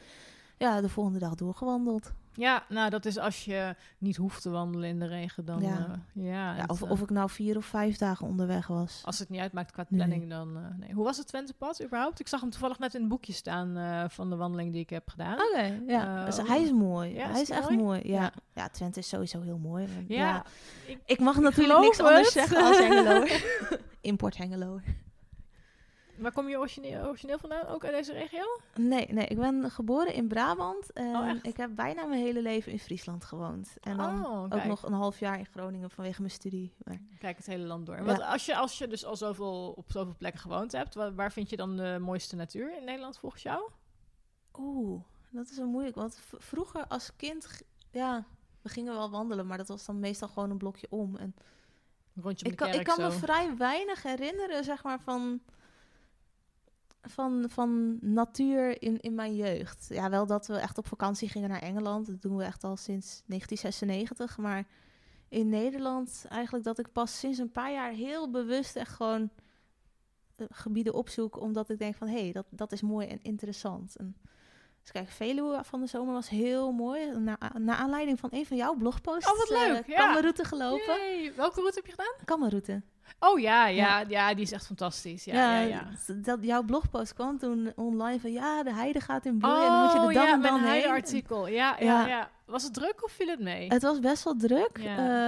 ja, de volgende dag doorgewandeld. Ja, nou dat is als je niet hoeft te wandelen in de regen, dan Ja. ja. ja, Ja, of, eh, of ik nou vier of vijf dagen onderweg was. als het niet uitmaakt qua Nee. planning, dan eh, nee. Hoe was het Twentepad überhaupt? Ik zag hem toevallig net in het boekje staan eh, van de wandeling die ik heb gedaan. Oké, ja. Eh, Dus oh. hij is mooi. Ja, hij is echt mooi? mooi. Ja. Ja. Ja. Twente is sowieso heel mooi. ja, Ja. ik- Ik mag natuurlijk niks anders zeggen als Hengelo. Import Hengelo. Waar kom je origineel, origineel vandaan? Ook uit deze regio? Nee, nee, ik ben geboren in Brabant. En Oh, ik heb bijna mijn hele leven in Friesland gewoond. En dan oh, ook nog een half jaar in Groningen vanwege mijn studie. Maar Kijk het hele land door. Ja. Want als je, als je dus al zoveel, op zoveel plekken gewoond hebt, waar, waar vind je dan de mooiste natuur in Nederland volgens jou? Oeh, dat is wel moeilijk. Want vroeger als kind, ja, we gingen wel wandelen, maar dat was dan meestal gewoon een blokje om. En Een rondje om ik de kan, kerk ik kan me vrij weinig herinneren, zeg maar, van, van, van natuur in, in mijn jeugd. Ja, wel dat we echt op vakantie gingen naar Engeland. Dat doen we echt al sinds 1996. Maar in Nederland eigenlijk dat ik pas sinds een paar jaar heel bewust echt gewoon eh, gebieden opzoek. Omdat ik denk van, hé, hey, dat, dat is mooi en interessant. En, dus kijk, Veluwe van de zomer was heel mooi. Na, aanleiding van een van jouw blogposts. Oh, wat eh, leuk, ja. Kammerroute gelopen. Yay. Welke route heb je gedaan? Kammerroute. Oh ja, ja, ja, die is echt fantastisch. Ja, ja, ja. Dat, jouw blogpost kwam toen online van ja, de heide gaat in bloei en dan moet je er dan Oh, ja, en dan heen. artikel. Ja, ja, ja. Was het druk of viel het mee? Het was best wel druk. Eh,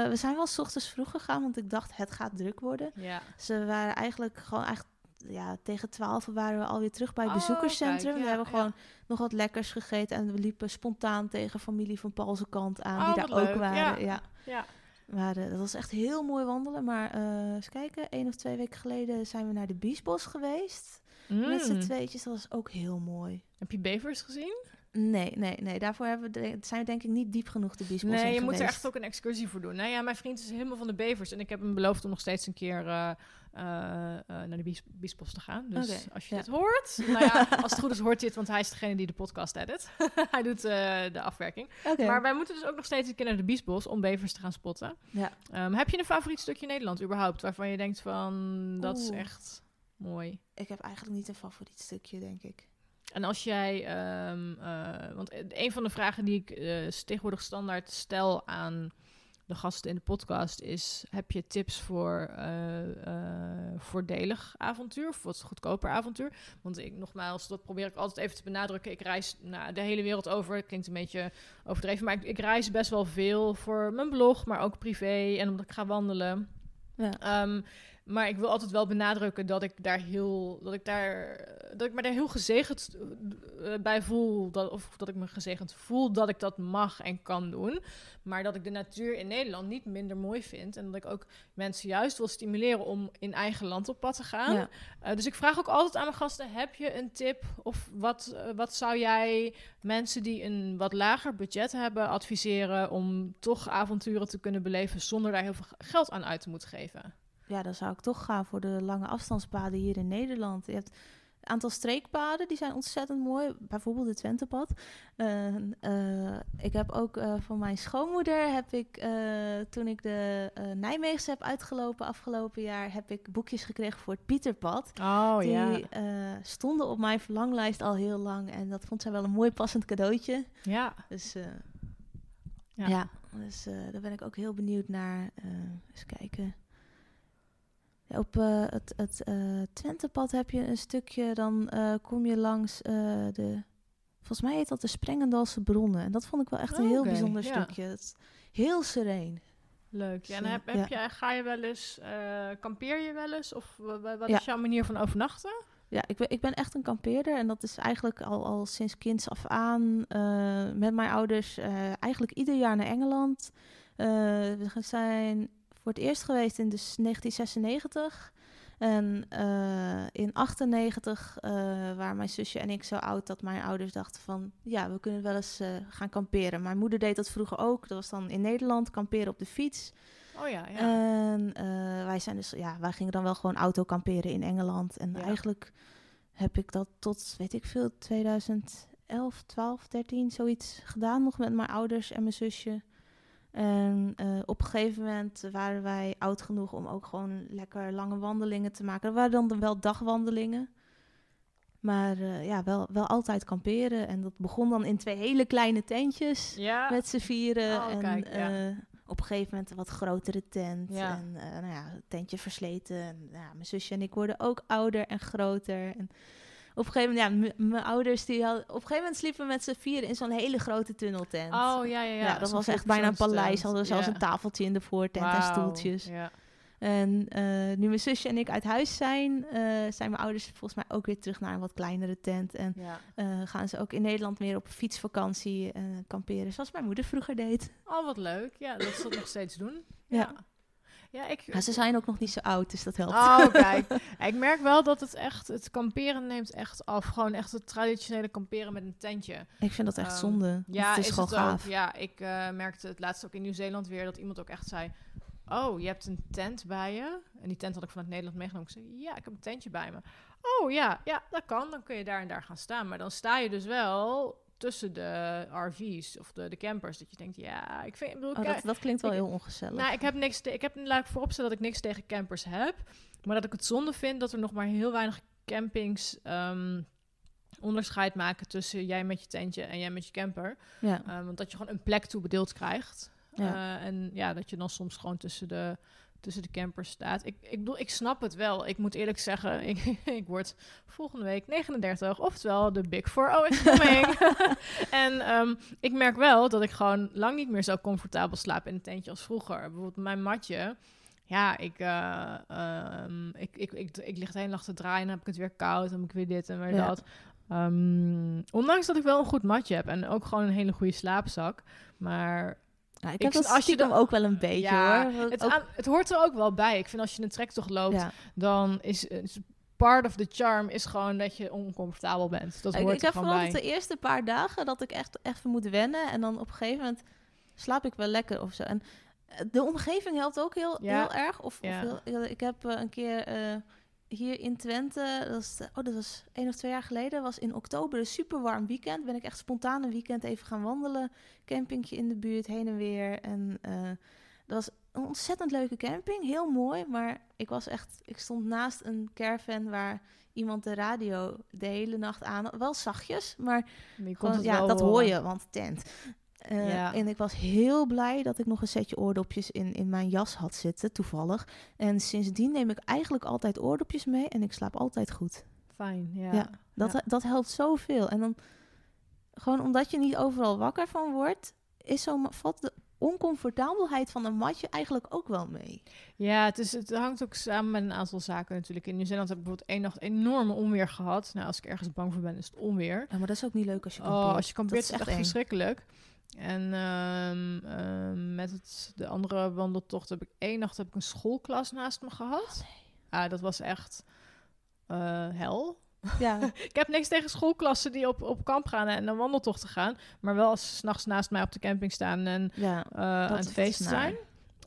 we zijn wel 's ochtends vroeg gegaan, want ik dacht het gaat druk worden. ja. Ze waren eigenlijk gewoon echt, ja, tegen 12 waren we alweer terug bij het Oh, bezoekerscentrum. kijk, we hebben ja. gewoon nog wat lekkers gegeten en we liepen spontaan tegen familie van Paulse kant aan, Oh, die wat daar ook waren. ja. Ja. ja. Maar eh, dat was echt heel mooi wandelen. Maar eh eens kijken, één of twee weken geleden zijn we naar de Biesbos geweest. Met z'n Mm. tweetjes, dat was ook heel mooi. Heb je bevers gezien? Nee, nee, nee. Daarvoor hebben we de- zijn we denk ik niet diep genoeg de Biesbos Nee, je moet er echt ook een excursie voor doen. Nou ja, mijn vriend is helemaal van de bevers. En ik heb hem beloofd om nog steeds een keer eh, eh, eh, naar de Bies Biesbos te gaan. Dus als je ja. dit hoort... nou ja, als het goed is hoort het, want hij is degene die de podcast edit. hij doet de afwerking. Maar wij moeten dus ook nog steeds een keer naar de Biesbos om bevers te gaan spotten. Ja. Ehm, heb je een favoriet stukje Nederland überhaupt? Waarvan je denkt van, dat is echt mooi. Ik heb eigenlijk niet een favoriet stukje, denk ik. En als jij, ehm, eh, want een van de vragen die ik eh, tegenwoordig standaard stel aan de gasten in de podcast is: heb je tips voor eh, eh, voordelig avontuur of wat goedkoper avontuur? Want ik nogmaals, dat probeer ik altijd even te benadrukken. Ik reis nou, de hele wereld over. Klinkt een beetje overdreven, maar ik, ik reis best wel veel voor mijn blog, maar ook privé en omdat ik ga wandelen. Ja. Ehm, maar ik wil altijd wel benadrukken dat ik daar heel, dat ik daar, dat ik me daar heel gezegend eh, bij voel, dat, of dat ik me gezegend voel dat ik dat mag en kan doen. Maar dat ik de natuur in Nederland niet minder mooi vind en dat ik ook mensen juist wil stimuleren om in eigen land op pad te gaan. Ja. Eh, dus ik vraag ook altijd aan mijn gasten: heb je een tip of wat, eh, wat zou jij mensen die een wat lager budget hebben adviseren om toch avonturen te kunnen beleven zonder daar heel veel geld aan uit te moeten geven? Ja, dan zou ik toch gaan voor de lange afstandspaden hier in Nederland. Je hebt een aantal streekpaden, die zijn ontzettend mooi. Bijvoorbeeld het Twentepad. Eh, ik heb ook eh, van mijn schoonmoeder, heb ik, eh, toen ik de Nijmeegse heb uitgelopen afgelopen jaar, heb ik boekjes gekregen voor het Pieterpad. Oh die stonden op mijn verlanglijst al heel lang. En dat vond zij wel een mooi passend cadeautje. Ja. Dus Ja. ja. dus daar ben ik ook heel benieuwd naar. Eens kijken. Op eh, het, het eh, Twentepad heb je een stukje, dan eh, kom je langs de... Volgens mij heet dat de Sprengendalse Bronnen. En dat vond ik wel echt een heel bijzonder ja. stukje. Is heel sereen. Leuk. Ja, en heb, heb je, ga je wel eens, kampeer je wel eens? Of wa- wa- wat is jouw manier van overnachten? Ja, ik ben, ik ben echt een kampeerder. En dat is eigenlijk al, al sinds kinds af aan met mijn ouders eigenlijk ieder jaar naar Engeland. We zijn voor het eerst geweest in dus 1996. En eh, in 98 uh, waren mijn zusje en ik zo oud dat mijn ouders dachten van... ja, we kunnen wel eens uh, gaan kamperen. Mijn moeder deed dat vroeger ook. Dat was dan in Nederland, kamperen op de fiets. Oh ja, ja. En wij zijn dus, ja, wij gingen dan wel gewoon auto kamperen in Engeland. En Ja. eigenlijk heb ik dat tot, weet ik veel, 2011, 12, 13, zoiets gedaan. Nog met mijn ouders en mijn zusje. En eh, op een gegeven moment waren wij oud genoeg om ook gewoon lekker lange wandelingen te maken. Dat waren dan wel dagwandelingen. Maar eh, ja, wel, wel altijd kamperen. En dat begon dan in twee hele kleine tentjes Ja, met z'n vieren. Oh, en kijk, ja. eh, op een gegeven moment een wat grotere tent. Ja. En nou ja, tentje versleten. En, ja, mijn zusje en ik worden ook ouder en groter. En op een gegeven moment, ja, mijn ouders die hadden... Op een gegeven moment sliepen we met z'n vieren in zo'n hele grote tunneltent. Oh ja, ja, ja. ja, dat was echt bijna een paleis. Hadden we zelfs een tafeltje in de voortent en stoeltjes. Ja. En eh, nu mijn zusje en ik uit huis zijn, eh, zijn mijn ouders volgens mij ook weer terug naar een wat kleinere tent. En ja. eh, gaan ze ook in Nederland meer op fietsvakantie kamperen, zoals mijn moeder vroeger deed. Oh, wat leuk. Ja, dat ze dat nog steeds doen. Ja. Ja. Ja, ik... Maar ze zijn ook nog niet zo oud, dus dat helpt. Oh, kijk. Ik merk wel dat het echt, het kamperen neemt echt af. Gewoon echt het traditionele kamperen met een tentje. Ik vind dat echt Ehm, zonde. Ja, het is, gewoon het gaaf. Ook. Ja, ik eh, merkte het laatst ook in Nieuw-Zeeland weer dat iemand ook echt zei... Oh, je hebt een tent bij je. En die tent had ik vanuit Nederland meegenomen. Ik zei, ja, ik heb een tentje bij me. Oh ja, ja, dat kan. Dan kun je daar en daar gaan staan. Maar dan sta je dus wel tussen de RV's of de, de campers. Dat je denkt, ja, ik vind... Ik bedoel, Oh, dat, dat klinkt wel ik- heel ongezellig. nou, ik heb niks. te- ik heb laat ik vooropstellen dat ik niks tegen campers heb, maar dat ik het zonde vind dat er nog maar heel weinig campings ehm, onderscheid maken tussen jij met je tentje en jij met je camper, ja. Eh, want dat je gewoon een plek toebedeeld krijgt Ja. Eh, en ja, dat je dan soms gewoon tussen de tussen de campers staat. Ik, ik bedoel, ik snap het wel. Ik moet eerlijk zeggen, ik, ik word volgende week 39, oftewel de Big Four oh is coming. en ehm, ik merk wel dat ik gewoon lang niet meer zo comfortabel slaap in een tentje als vroeger. Bijvoorbeeld mijn matje. Ja, ik, eh, ehm, ik, ik, ik, ik, lig de hele nacht te draaien, dan heb ik het weer koud, dan heb ik weer dit en weer Ja. dat. Ehm, ondanks dat ik wel een goed matje heb en ook gewoon een hele goede slaapzak. Maar Ja, ik ik heb als je dan- ook wel een beetje Ja, hoor. het, Ook- aan- het hoort er ook wel bij. Ik vind als je een trektocht loopt, ja. dan is, is part of the charm is gewoon dat je oncomfortabel bent. Dat Ik, hoort ik er heb vooral bij. de eerste paar dagen dat ik echt even moet wennen. En dan op een gegeven moment slaap ik wel lekker of zo. En eh, de omgeving helpt ook heel, Ja. heel erg. Of, Ja. of heel- heel- ik heb eh, een keer eh, hier in Twente, dat, is, oh, dat was één of twee jaar geleden, was in oktober een super warm weekend. Ben ik echt spontaan een weekend even gaan wandelen. Campingje in de buurt, heen en weer. En eh, dat was een ontzettend leuke camping, heel mooi. Maar ik was echt, ik stond naast een caravan waar iemand de radio de hele nacht aan. Wel zachtjes, maar Maar gewoon, ja, dat hoor je, want tent. Eh, Ja. En ik was heel blij dat ik nog een setje oordopjes in, in mijn jas had zitten, toevallig. En sindsdien neem ik eigenlijk altijd oordopjes mee en ik slaap altijd goed. Fijn, ja. Ja. Dat, Ja. dat helpt zoveel. En dan gewoon omdat je niet overal wakker van wordt, is zo, valt de oncomfortabelheid van een matje eigenlijk ook wel mee. Ja, het, is, het hangt ook samen met een aantal zaken natuurlijk. In Nieuw-Zeeland heb ik bijvoorbeeld één nacht enorme onweer gehad. Nou, als ik ergens bang voor ben, is het onweer. Ja, maar dat is ook niet leuk als je kampeert. Oh, als je kampeert Dat is echt eng. verschrikkelijk. En ehm, ehm, met het, de andere wandeltocht heb ik één nacht heb ik een schoolklas naast me gehad. Ah, dat was echt eh, hel. Ja, Ik heb niks tegen schoolklassen die op, op kamp gaan en een wandeltocht gaan. Maar wel als ze s'nachts naast mij op de camping staan en ja. eh, aan het feest zijn.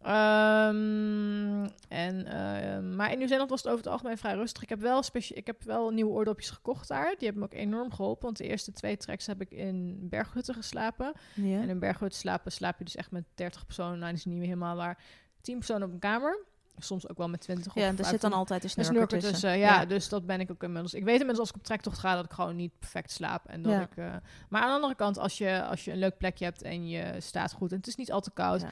Ehm, en, eh, maar in Nieuw-Zeeland was het over het algemeen vrij rustig. Ik heb wel, ik heb wel nieuwe oordopjes gekocht daar. Die hebben me ook enorm geholpen. Want de eerste twee treks heb ik in berghutten geslapen. ja. En in berghutten slapen slaap je dus echt met 30 personen. Nou, dat is niet meer helemaal waar. 10 personen op een kamer. Soms ook wel met 20 Ja, er zit dan 25. altijd een snurker, tussen. tussen, ja, Dus dat ben ik ook inmiddels. Ik weet inmiddels als ik op trektocht ga dat ik gewoon niet perfect slaap. En dat Ja. ik, eh, maar aan de andere kant, als je, als je een leuk plekje hebt en je staat goed en het is niet al te koud. Ja.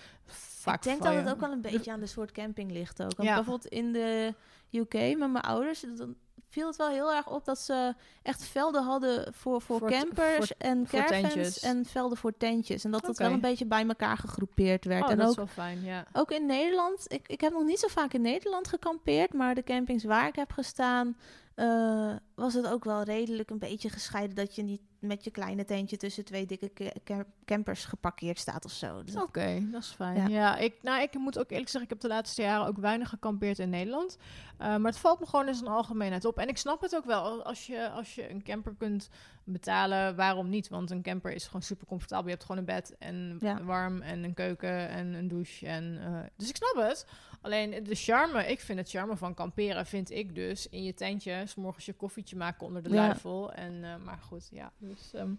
Vaak ik denk dat het ook wel een beetje aan de soort camping ligt ook. Want Ja. bijvoorbeeld in de UK met mijn ouders, dan viel het wel heel erg op dat ze echt velden hadden voor, voor, campers voor- en caravans en velden voor tentjes. En dat Oké. wel een beetje bij elkaar gegroepeerd werd. Oh, en dat ook, is wel fijn, ja. ook in Nederland, ik, ik heb nog niet zo vaak in Nederland gekampeerd, maar de campings waar ik heb gestaan, eh, was het ook wel redelijk een beetje gescheiden dat je niet met je kleine tentje tussen twee dikke ca- cam- campers geparkeerd staat of zo. Dus Oké, dat is fijn. Ja. Ja, ik, nou, ik moet ook eerlijk zeggen, ik heb de laatste jaren ook weinig gekampeerd in Nederland. Uh, maar het valt me gewoon in zijn algemeenheid op. En ik snap het ook wel. Als je, als je een camper kunt betalen, waarom niet? Want een camper is gewoon super comfortabel. Je hebt gewoon een bed en Ja. warm en een keuken en een douche. En, eh, dus ik snap het. Alleen de charme, ik vind het charme van kamperen, vind ik dus in je tentje, s morgens je koffietje maken onder de Ja. luifel. En, eh, maar goed, ja. Dus, ehm,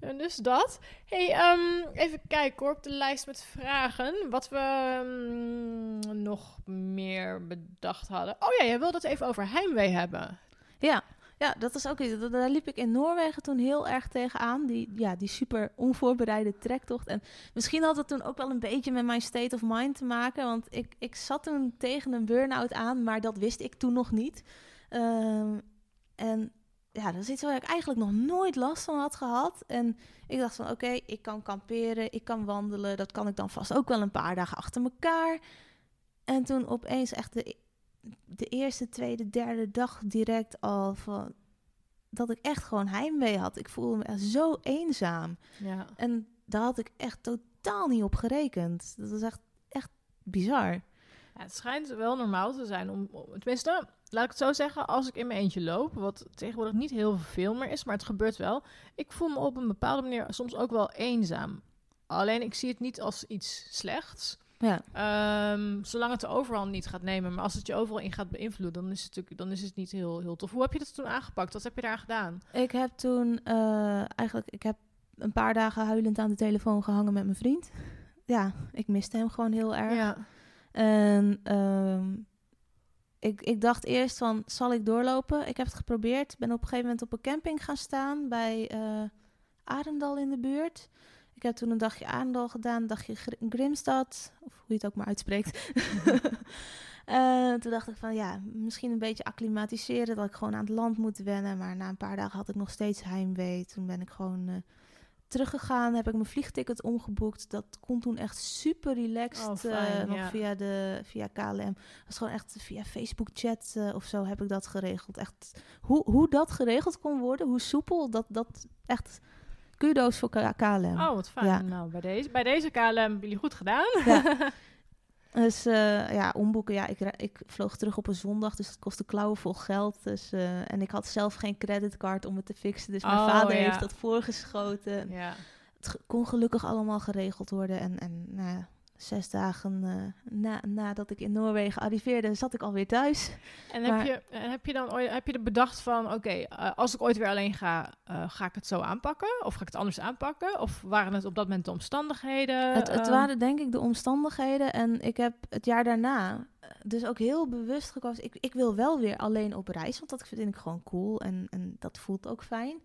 en dus dat. Hey, ehm, even kijken hoor, op de lijst met vragen. Wat we ehm, nog meer bedacht hadden. Oh ja, jij wilde het even over heimwee hebben. Ja, ja, dat is ook iets. Daar liep ik in Noorwegen toen heel erg tegenaan. Die, ja, die super onvoorbereide trektocht. En misschien had het toen ook wel een beetje met mijn state of mind te maken. Want ik, ik zat toen tegen een burn-out aan, maar dat wist ik toen nog niet. Ehm, en ja, dat is iets waar ik eigenlijk nog nooit last van had gehad. En ik dacht van, oké, ik kan kamperen, ik kan wandelen. Dat kan ik dan vast ook wel een paar dagen achter elkaar. En toen opeens echt de de eerste, tweede, derde dag direct al van dat ik echt gewoon heimwee had. Ik voelde me echt zo eenzaam. Ja. En daar had ik echt totaal niet op gerekend. Dat was echt, echt bizar. Ja, het schijnt wel normaal te zijn om, om- tenminste, laat ik het zo zeggen, als ik in mijn eentje loop, wat tegenwoordig niet heel veel meer is, maar het gebeurt wel. Ik voel me op een bepaalde manier soms ook wel eenzaam. Alleen ik zie het niet als iets slechts. Ja, Ehm, zolang het de overhand niet gaat nemen. Maar als het je overal in gaat beïnvloeden, dan is het, natuurlijk, dan is het niet heel, heel tof. Hoe heb je dat toen aangepakt? Wat heb je daar gedaan? ik heb toen eh, eigenlijk, ik heb een paar dagen huilend aan de telefoon gehangen met mijn vriend. Ja, ik miste hem gewoon heel erg. Ja. En ehm, ik, ik dacht eerst van, zal ik doorlopen? Ik heb het geprobeerd. Ben op een gegeven moment op een camping gaan staan bij eh Arendal in de buurt. Ik heb toen een dagje Arendal gedaan, een dagje Gr- Grimstad, of hoe je het ook maar uitspreekt. Eh, toen dacht ik van, ja, misschien een beetje acclimatiseren, dat ik gewoon aan het land moet wennen. Maar na een paar dagen had ik nog steeds heimwee. Toen ben ik gewoon... eh, teruggegaan, heb ik mijn vliegticket omgeboekt. Dat kon toen echt super relaxed. Oh, eh, nog ja. via, de, via KLM. Dat was gewoon echt via Facebook chat of zo heb ik dat geregeld. Echt, hoe, hoe dat geregeld kon worden, hoe soepel, dat, dat echt kudo's voor KLM. Oh, wat fijn. Ja. Nou, bij deze, bij deze KLM hebben jullie goed gedaan. Ja. Dus eh, ja, omboeken. Ja, ik, ik vloog terug op een zondag, dus het kostte klauwen vol geld. Dus, eh, en ik had zelf geen creditcard om het te fixen. Dus mijn Oh, vader ja. heeft dat voorgeschoten. ja. Het kon gelukkig allemaal geregeld worden. En, en nou ja, zes dagen eh, na, nadat ik in Noorwegen arriveerde, zat ik alweer thuis. En heb, Maar- je, en heb je dan ooit, heb je er bedacht van, oké, eh, als ik ooit weer alleen ga, eh, ga ik het zo aanpakken? Of ga ik het anders aanpakken? Of waren het op dat moment de omstandigheden? het, het Ehm, waren denk ik de omstandigheden. En ik heb het jaar daarna eh, dus ook heel bewust gekozen. Ik, ik wil wel weer alleen op reis, want dat vind ik gewoon cool. En, en dat voelt ook fijn.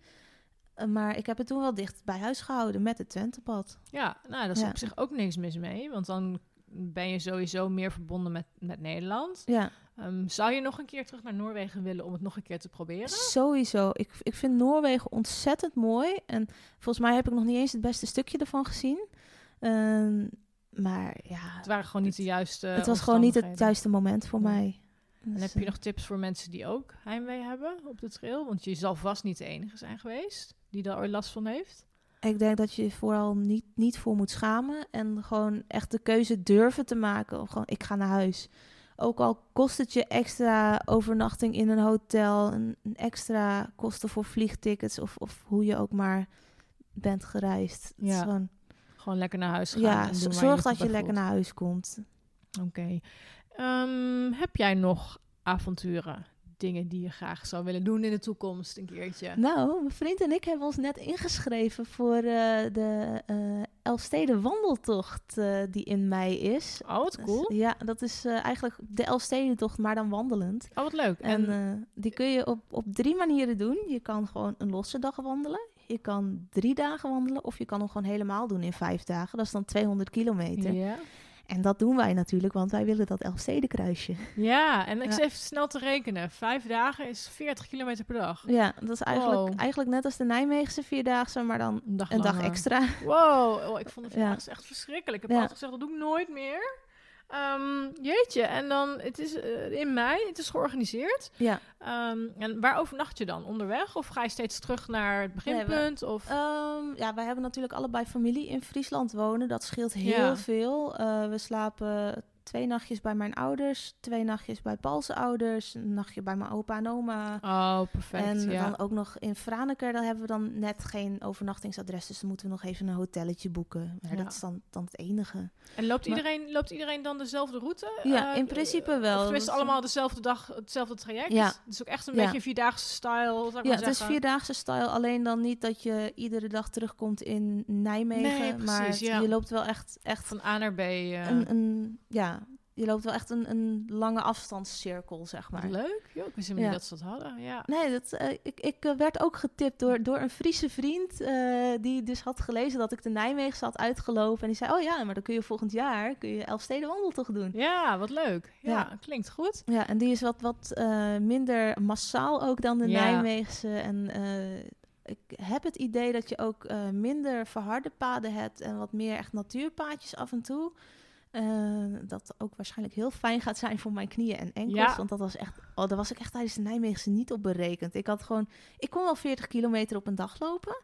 Eh, maar ik heb het toen wel dicht bij huis gehouden met het Twentepad. Ja, nou, daar is Ja. op zich ook niks mis mee. Want dan ben je sowieso meer verbonden met, met Nederland. Ja, Ehm, zou je nog een keer terug naar Noorwegen willen om het nog een keer te proberen? sowieso. Ik, ik vind Noorwegen ontzettend mooi. En volgens mij heb ik nog niet eens het beste stukje ervan gezien. Ehm, maar ja, Het waren gewoon niet de juiste het was gewoon niet het juiste moment voor mij. En Dus, heb je eh, nog tips voor mensen die ook heimwee hebben op de trail? Want je zal vast niet de enige zijn geweest die daar ooit last van heeft. Ik denk dat je je vooral niet, niet voor moet schamen. En gewoon echt de keuze durven te maken. Of gewoon, ik ga naar huis. Ook al kost het je extra overnachting in een hotel. Een, een extra kosten voor vliegtickets. Of, of hoe je ook maar bent gereisd. Is Ja, gewoon, Gewoon lekker naar huis gaan. ja, en doen zorg dat je lekker voelt. naar huis komt. Oké. Ehm, heb jij nog avonturen? Dingen die je graag zou willen doen in de toekomst een keertje? Nou, mijn vriend en ik hebben ons net ingeschreven voor eh, de eh Elfsteden wandeltocht eh, die in mei is. Oh, wat Dus, cool. ja, dat is eigenlijk de Elfstedentocht, maar dan wandelend. Oh, wat leuk. En En, die kun je op, op drie manieren doen. Je kan gewoon een losse dag wandelen. Je kan drie dagen wandelen. Of je kan hem gewoon helemaal doen in vijf dagen. Dat is dan 200 kilometer. ja. En dat doen wij natuurlijk, want wij willen dat Elfstedenkruisje. ja, en ik Ja. even snel te rekenen. Vijf dagen is 40 kilometer per dag. Ja, dat is eigenlijk, Wow. eigenlijk net als de Nijmeegse Vierdaagse, maar dan Een dag, een dag langer. extra. Wow, oh, ik vond het Ja. vandaag echt verschrikkelijk. Ik heb Ja. altijd gezegd, dat doe ik nooit meer. Ehm, jeetje, en dan, het is eh, in mei, het is georganiseerd. Ja. Ehm, en waar overnacht je dan? Onderweg? Of ga je steeds terug naar het beginpunt? of? Ehm, ja, wij hebben natuurlijk allebei familie in Friesland wonen. Dat scheelt heel Ja. veel. Eh, we slapen twee nachtjes bij mijn ouders, twee nachtjes bij Paul's ouders, een nachtje bij mijn opa en oma. oh, perfect. en ja. dan ook nog in Franeker, daar hebben we dan net geen overnachtingsadres. Dus dan moeten we nog even een hotelletje boeken. Maar Ja. dat is dan, dan het enige. En loopt Maar- iedereen, loopt iedereen dan dezelfde route? Ja, Eh, in principe wel. Of is- allemaal dezelfde dag, hetzelfde traject? Ja. Dus het is ook echt een Ja. beetje vierdaagse style, zou ik Ja, maar het is vierdaagse style. Alleen dan niet dat je iedere dag terugkomt in Nijmegen. Nee, maar het- je loopt wel echt, echt Van A naar B. een, een, ja, je loopt wel echt een, een lange afstandscirkel, zeg maar. leuk. Jo, ik wist helemaal Ja. niet dat ze dat hadden. Ja. Nee, dat, eh, ik, ik eh, werd ook getipt door, door een Friese vriend. eh, die dus had gelezen dat ik de Nijmeegse had uitgelopen. En die zei: Oh ja, maar dan kun je volgend jaar kun je Elfsteden wandeltocht doen. ja, wat leuk. Ja, Ja. klinkt goed. Ja, en die is wat, wat minder massaal ook dan de Ja. Nijmeegse. En ik heb het idee dat je ook minder verharde paden hebt en wat meer echt natuurpaadjes af en toe. Eh, dat ook waarschijnlijk heel fijn gaat zijn voor mijn knieën en enkels. Ja. Want dat was echt, oh, daar was ik echt tijdens de Nijmeegse niet op berekend. Ik had gewoon, ik kon wel 40 kilometer op een dag lopen.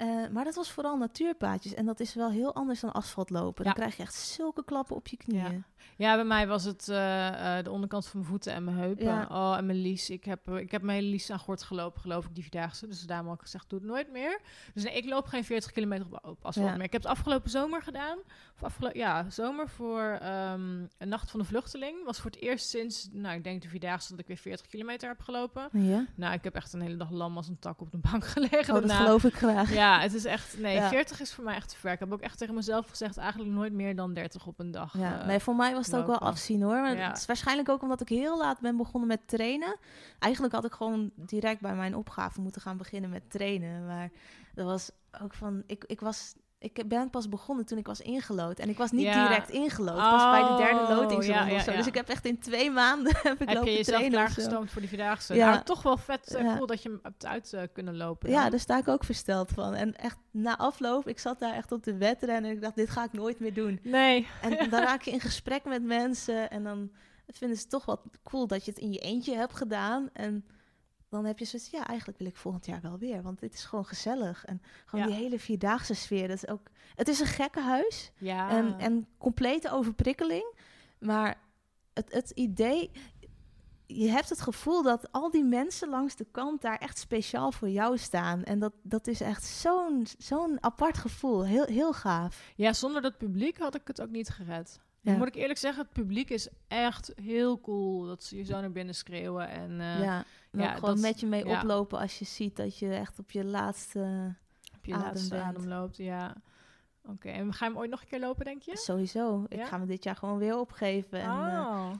Eh, maar dat was vooral natuurpaadjes. En dat is wel heel anders dan asfalt lopen. Ja. Dan krijg je echt zulke klappen op je knieën. Ja, bij mij was het eh, eh, de onderkant van mijn voeten en mijn heupen. Ja. Oh, en mijn lies. Ik heb, ik heb mijn hele lies aan gort gelopen, geloof ik, die vierdaagse. Dus daarom had ik gezegd, doe het nooit meer. Dus nee, ik loop geen 40 kilometer op, op asfalt Ja. meer. Ik heb het afgelopen zomer gedaan. Of ja, zomer voor ehm, een nacht van de vluchteling. Was voor het eerst sinds, nou, ik denk de vierdaagse dat ik weer 40 kilometer heb gelopen. Ja? Nou, ik heb echt een hele dag lam als een tak op de bank gelegen. Oh, dat daarna. geloof ik graag. Ja, het is echt... Nee, Ja. 40 is voor mij echt te ver. Ik heb ook echt tegen mezelf gezegd... eigenlijk nooit meer dan 30 op een dag. Ja, eh, nee, voor mij was het ook wel afzien hoor. Maar Ja. Het is waarschijnlijk ook omdat ik heel laat ben begonnen met trainen. Eigenlijk had ik gewoon direct bij mijn opgave moeten gaan beginnen met trainen. Maar dat was ook van, ik, ik was... Ik ben pas begonnen toen ik was ingelood. En ik was niet Ja. direct ingelood. Pas bij de derde Oh, lotingsronde ja, of zo. Dus ik heb echt in twee maanden heb ik heb lopen je trainen. klaargestoomd voor die Vierdaagse? Ja. Nou, toch wel vet eh, Ja. cool dat je hem hebt uit eh, kunnen lopen. Ja, daar sta ik ook versteld van. En echt na afloop, ik zat daar echt op de wedren en ik dacht, dit ga ik nooit meer doen. Nee. En dan raak je in gesprek met mensen en dan vinden ze toch wat cool dat je het in je eentje hebt gedaan. En dan heb je zoiets, ja, eigenlijk wil ik volgend jaar wel weer, want dit is gewoon gezellig. En gewoon Ja. die hele vierdaagse sfeer, dat is ook... Het is een gekke huis Ja. en, en complete overprikkeling, maar het, het idee... Je hebt het gevoel dat al die mensen langs de kant daar echt speciaal voor jou staan. En dat, dat is echt zo'n zo'n apart gevoel. Heel, heel gaaf. ja, zonder dat publiek had ik het ook niet gered. Ja. Moet ik eerlijk zeggen, het publiek is echt heel cool. Dat ze je zo naar binnen schreeuwen. En eh, ja, ja, gewoon met je mee ja. oplopen als je ziet dat je echt op je laatste... op je adem laatste bent. adem loopt. Ja. Oké, en ga je hem ooit nog een keer lopen, denk je? Sowieso. Ik Ja? ga me dit jaar gewoon weer opgeven. En eh, oh.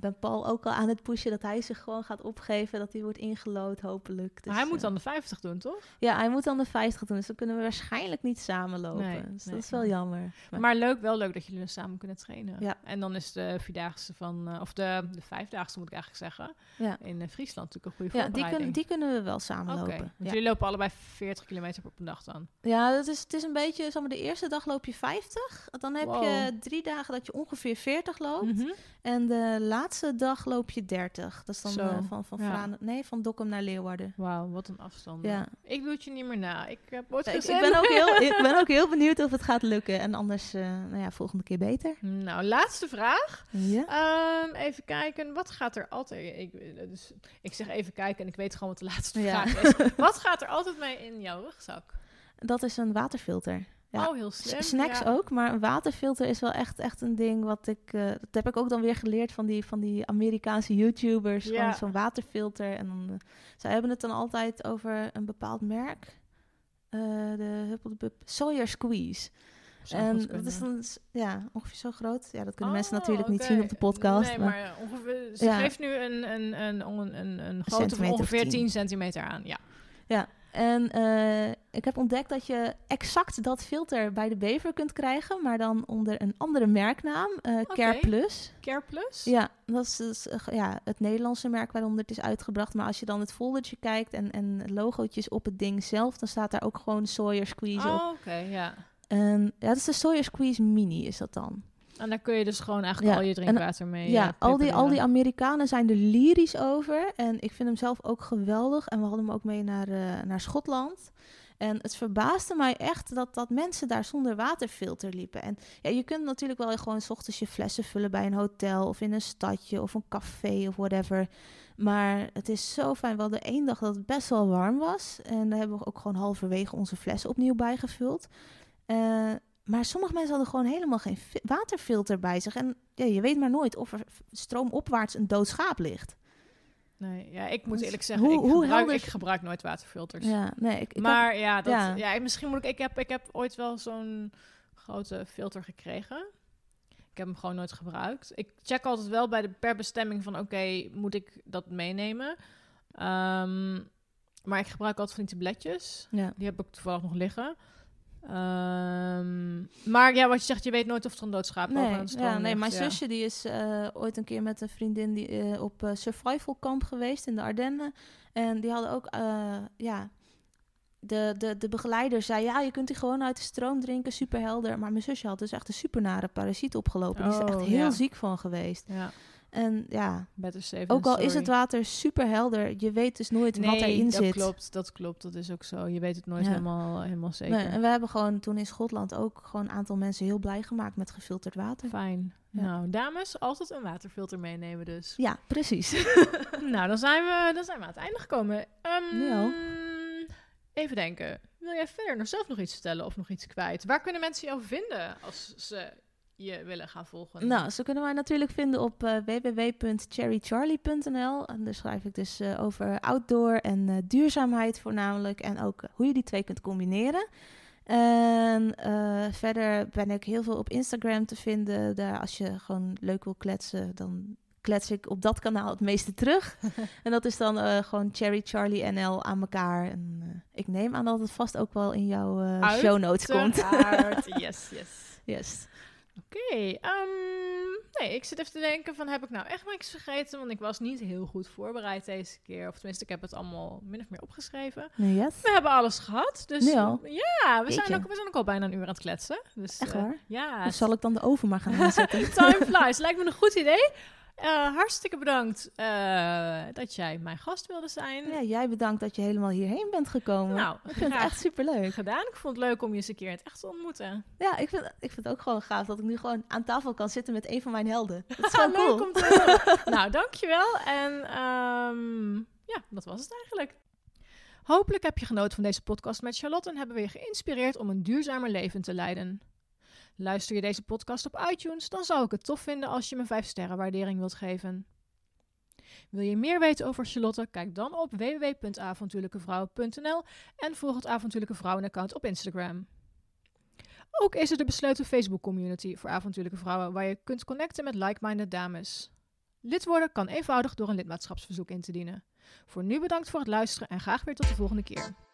Ben Paul ook al aan het pushen dat hij zich gewoon gaat opgeven. Dat hij wordt ingelood, hopelijk. Dus, maar hij moet eh, dan de 50 doen, toch? Ja, hij moet dan de 50 doen. Dus dan kunnen we waarschijnlijk niet samen lopen. Nee, dus nee. dat is wel jammer. Maar- Maar leuk, wel leuk dat jullie dus samen kunnen trainen. Ja. En dan is de vierdaagse van, eh, of de, de vijfdaagse moet ik eigenlijk zeggen, Ja. in eh, Friesland natuurlijk een goede Ja, die, kun, voorbereiding. die kunnen we wel samen Oké, lopen. want Ja. jullie lopen allebei 40 kilometer op een dag dan. Ja, dat is, het is een beetje, zeg maar, de eerste dag loop je 50. Dan heb Wow. je drie dagen dat je ongeveer 40 loopt. Mhm. En de laatste dag loop je 30. Dat is dan eh, van, van, ja. Vrane- nee, van Dokkum naar Leeuwarden. Wauw, wat een afstand. Ja. Ik doe het je niet meer na. Ik heb ooit Ik, ik, ben ook heel, ik ben ook heel benieuwd of het gaat lukken. En anders, eh, nou ja, volgende keer beter. Nou, laatste vraag. Ja. Ehm, even kijken, wat gaat er altijd... Ik, eh, dus, ik zeg even kijken en ik weet gewoon wat de laatste Ja. vraag is. wat gaat er altijd mee in jouw rugzak? Dat is een waterfilter. Ja. Oh, heel slim. S- Snacks ja. ook, maar een waterfilter is wel echt, echt een ding wat ik... eh, dat heb ik ook dan weer geleerd van die, van die Amerikaanse YouTubers. Ja. Gewoon zo'n waterfilter. En dan, eh, zij hebben het dan altijd over een bepaald merk. Eh, de Huppeldepup Sawyer Squeeze. En dat is dan ja, ongeveer zo groot. Ja, dat kunnen Oh, mensen natuurlijk niet zien op de podcast. Nee, maar, maar, ongeveer, ze Ja. geeft nu een, een, een, een, een, een van centimeter of ongeveer 10. 10 centimeter aan. Ja. En eh, ik heb ontdekt dat je exact dat filter bij de Bever kunt krijgen, maar dan onder een andere merknaam, eh Care Plus. Care Plus? Ja, dat is dus, eh, ja, het Nederlandse merk waaronder het is uitgebracht. Maar als je dan het foldertje kijkt en, en logootjes op het ding zelf, dan staat daar ook gewoon Sawyer Squeeze op. Oh, oké, ja. En ja, dat is de Sawyer Squeeze Mini is dat dan. En daar kun je dus gewoon eigenlijk Ja, al je drinkwater mee. ja, eh, al die, al die. Amerikanen zijn er lyrisch over. En ik vind hem zelf ook geweldig. En we hadden hem ook mee naar, eh, naar Schotland. En het verbaasde mij echt dat, dat mensen daar zonder waterfilter liepen. En ja, je kunt natuurlijk wel gewoon 's ochtends je flessen vullen bij een hotel of in een stadje of een café of whatever. Maar het is zo fijn. We hadden één dag dat het best wel warm was. En daar hebben we ook gewoon halverwege onze flessen opnieuw bijgevuld. Eh, maar sommige mensen hadden gewoon helemaal geen fi- waterfilter bij zich. En ja, je weet maar nooit of er stroomopwaarts een dood schaap ligt. Nee, ja, ik moet Dus eerlijk zeggen, hoe- ik, gebruik, helder ik gebruik nooit waterfilters. Ja, nee, ik, ik maar ja, dat, ja. ja. misschien moet ik, ik heb, ik heb ooit wel zo'n grote filter gekregen. Ik heb hem gewoon nooit gebruikt. Ik check altijd wel bij de per bestemming van, oké, moet ik dat meenemen? Ehm, maar ik gebruik altijd van die tabletjes. Ja. Die heb ik toevallig nog liggen. Ehm, maar ja, wat je zegt, je weet nooit of er een doodschaap Nee, over ja, nee, ligt, mijn ja. zusje die is eh, ooit een keer met een vriendin die, eh, op eh, survival camp geweest in de Ardennen. En die hadden ook, ja, de, de, de begeleider zei, ja, je kunt die gewoon uit de stroom drinken, super helder. Maar mijn zusje had dus echt een super nare parasiet opgelopen. die is er Oh, echt heel ja. ziek van geweest. Ja, En ja, ook al is het water super helder, je weet dus nooit wat erin dat zit. klopt, dat klopt. Dat is ook zo. Je weet het nooit Ja. helemaal, helemaal zeker. Nee, en we hebben gewoon toen in Schotland ook gewoon een aantal mensen heel blij gemaakt met gefilterd water. Fijn. Ja. Nou, dames, altijd een waterfilter meenemen dus. Ja, precies. nou, dan zijn, we, dan zijn we aan het einde gekomen. Ja. Even denken. Wil jij verder nog zelf nog iets vertellen of nog iets kwijt? Waar kunnen mensen jou vinden als ze je willen gaan volgen? Nou, ze kunnen mij natuurlijk vinden op eh, www.cherrycharlie.nl. En daar schrijf ik dus eh, over outdoor en eh, duurzaamheid voornamelijk. En ook hoe je die twee kunt combineren. En verder ben ik heel veel op Instagram te vinden. Daar, als je gewoon leuk wil kletsen, dan klets ik op dat kanaal het meeste terug. en dat is dan gewoon Cherry Charlie NL aan elkaar. En ik neem aan dat het vast ook wel in jouw eh, show notes komt. Yes, yes. Yes. Oké, ehm, nee, ik zit even te denken van, heb ik nou echt niks vergeten? Want ik was niet heel goed voorbereid deze keer. Of tenminste, ik heb het allemaal min of meer opgeschreven. Yes. We hebben alles gehad, dus ja, we zijn, ook, we zijn ook al bijna een uur aan het kletsen. Dus, Echt eh, ja, Dus zal ik dan de oven maar gaan aanzetten? time flies. Lijkt me een goed idee. Eh, hartstikke bedankt eh, dat jij mijn gast wilde zijn. Ja, jij bedankt dat je helemaal hierheen bent gekomen. Nou, ik vind het echt superleuk. gedaan. Ik vond het leuk om je eens een keer in het echt te ontmoeten. Ja, ik vind, ik vind het ook gewoon gaaf dat ik nu gewoon aan tafel kan zitten met een van mijn helden. Dat is Ah, gewoon leuk cool. om te horen. nou, dankjewel. En ehm, ja, dat was het eigenlijk. Hopelijk heb je genoten van deze podcast met Charlotte en hebben we je geïnspireerd om een duurzamer leven te leiden. Luister je deze podcast op iTunes, dan zou ik het tof vinden als je me 5 sterren waardering wilt geven. Wil je meer weten over Charlotte? Kijk dan op www.avontuurlijkevrouwen.nl en volg het Avontuurlijke Vrouwen-account op Instagram. Ook is er de besloten Facebook-community voor avontuurlijke vrouwen waar je kunt connecten met like-minded dames. Lid worden kan eenvoudig door een lidmaatschapsverzoek in te dienen. Voor nu bedankt voor het luisteren en graag weer tot de volgende keer.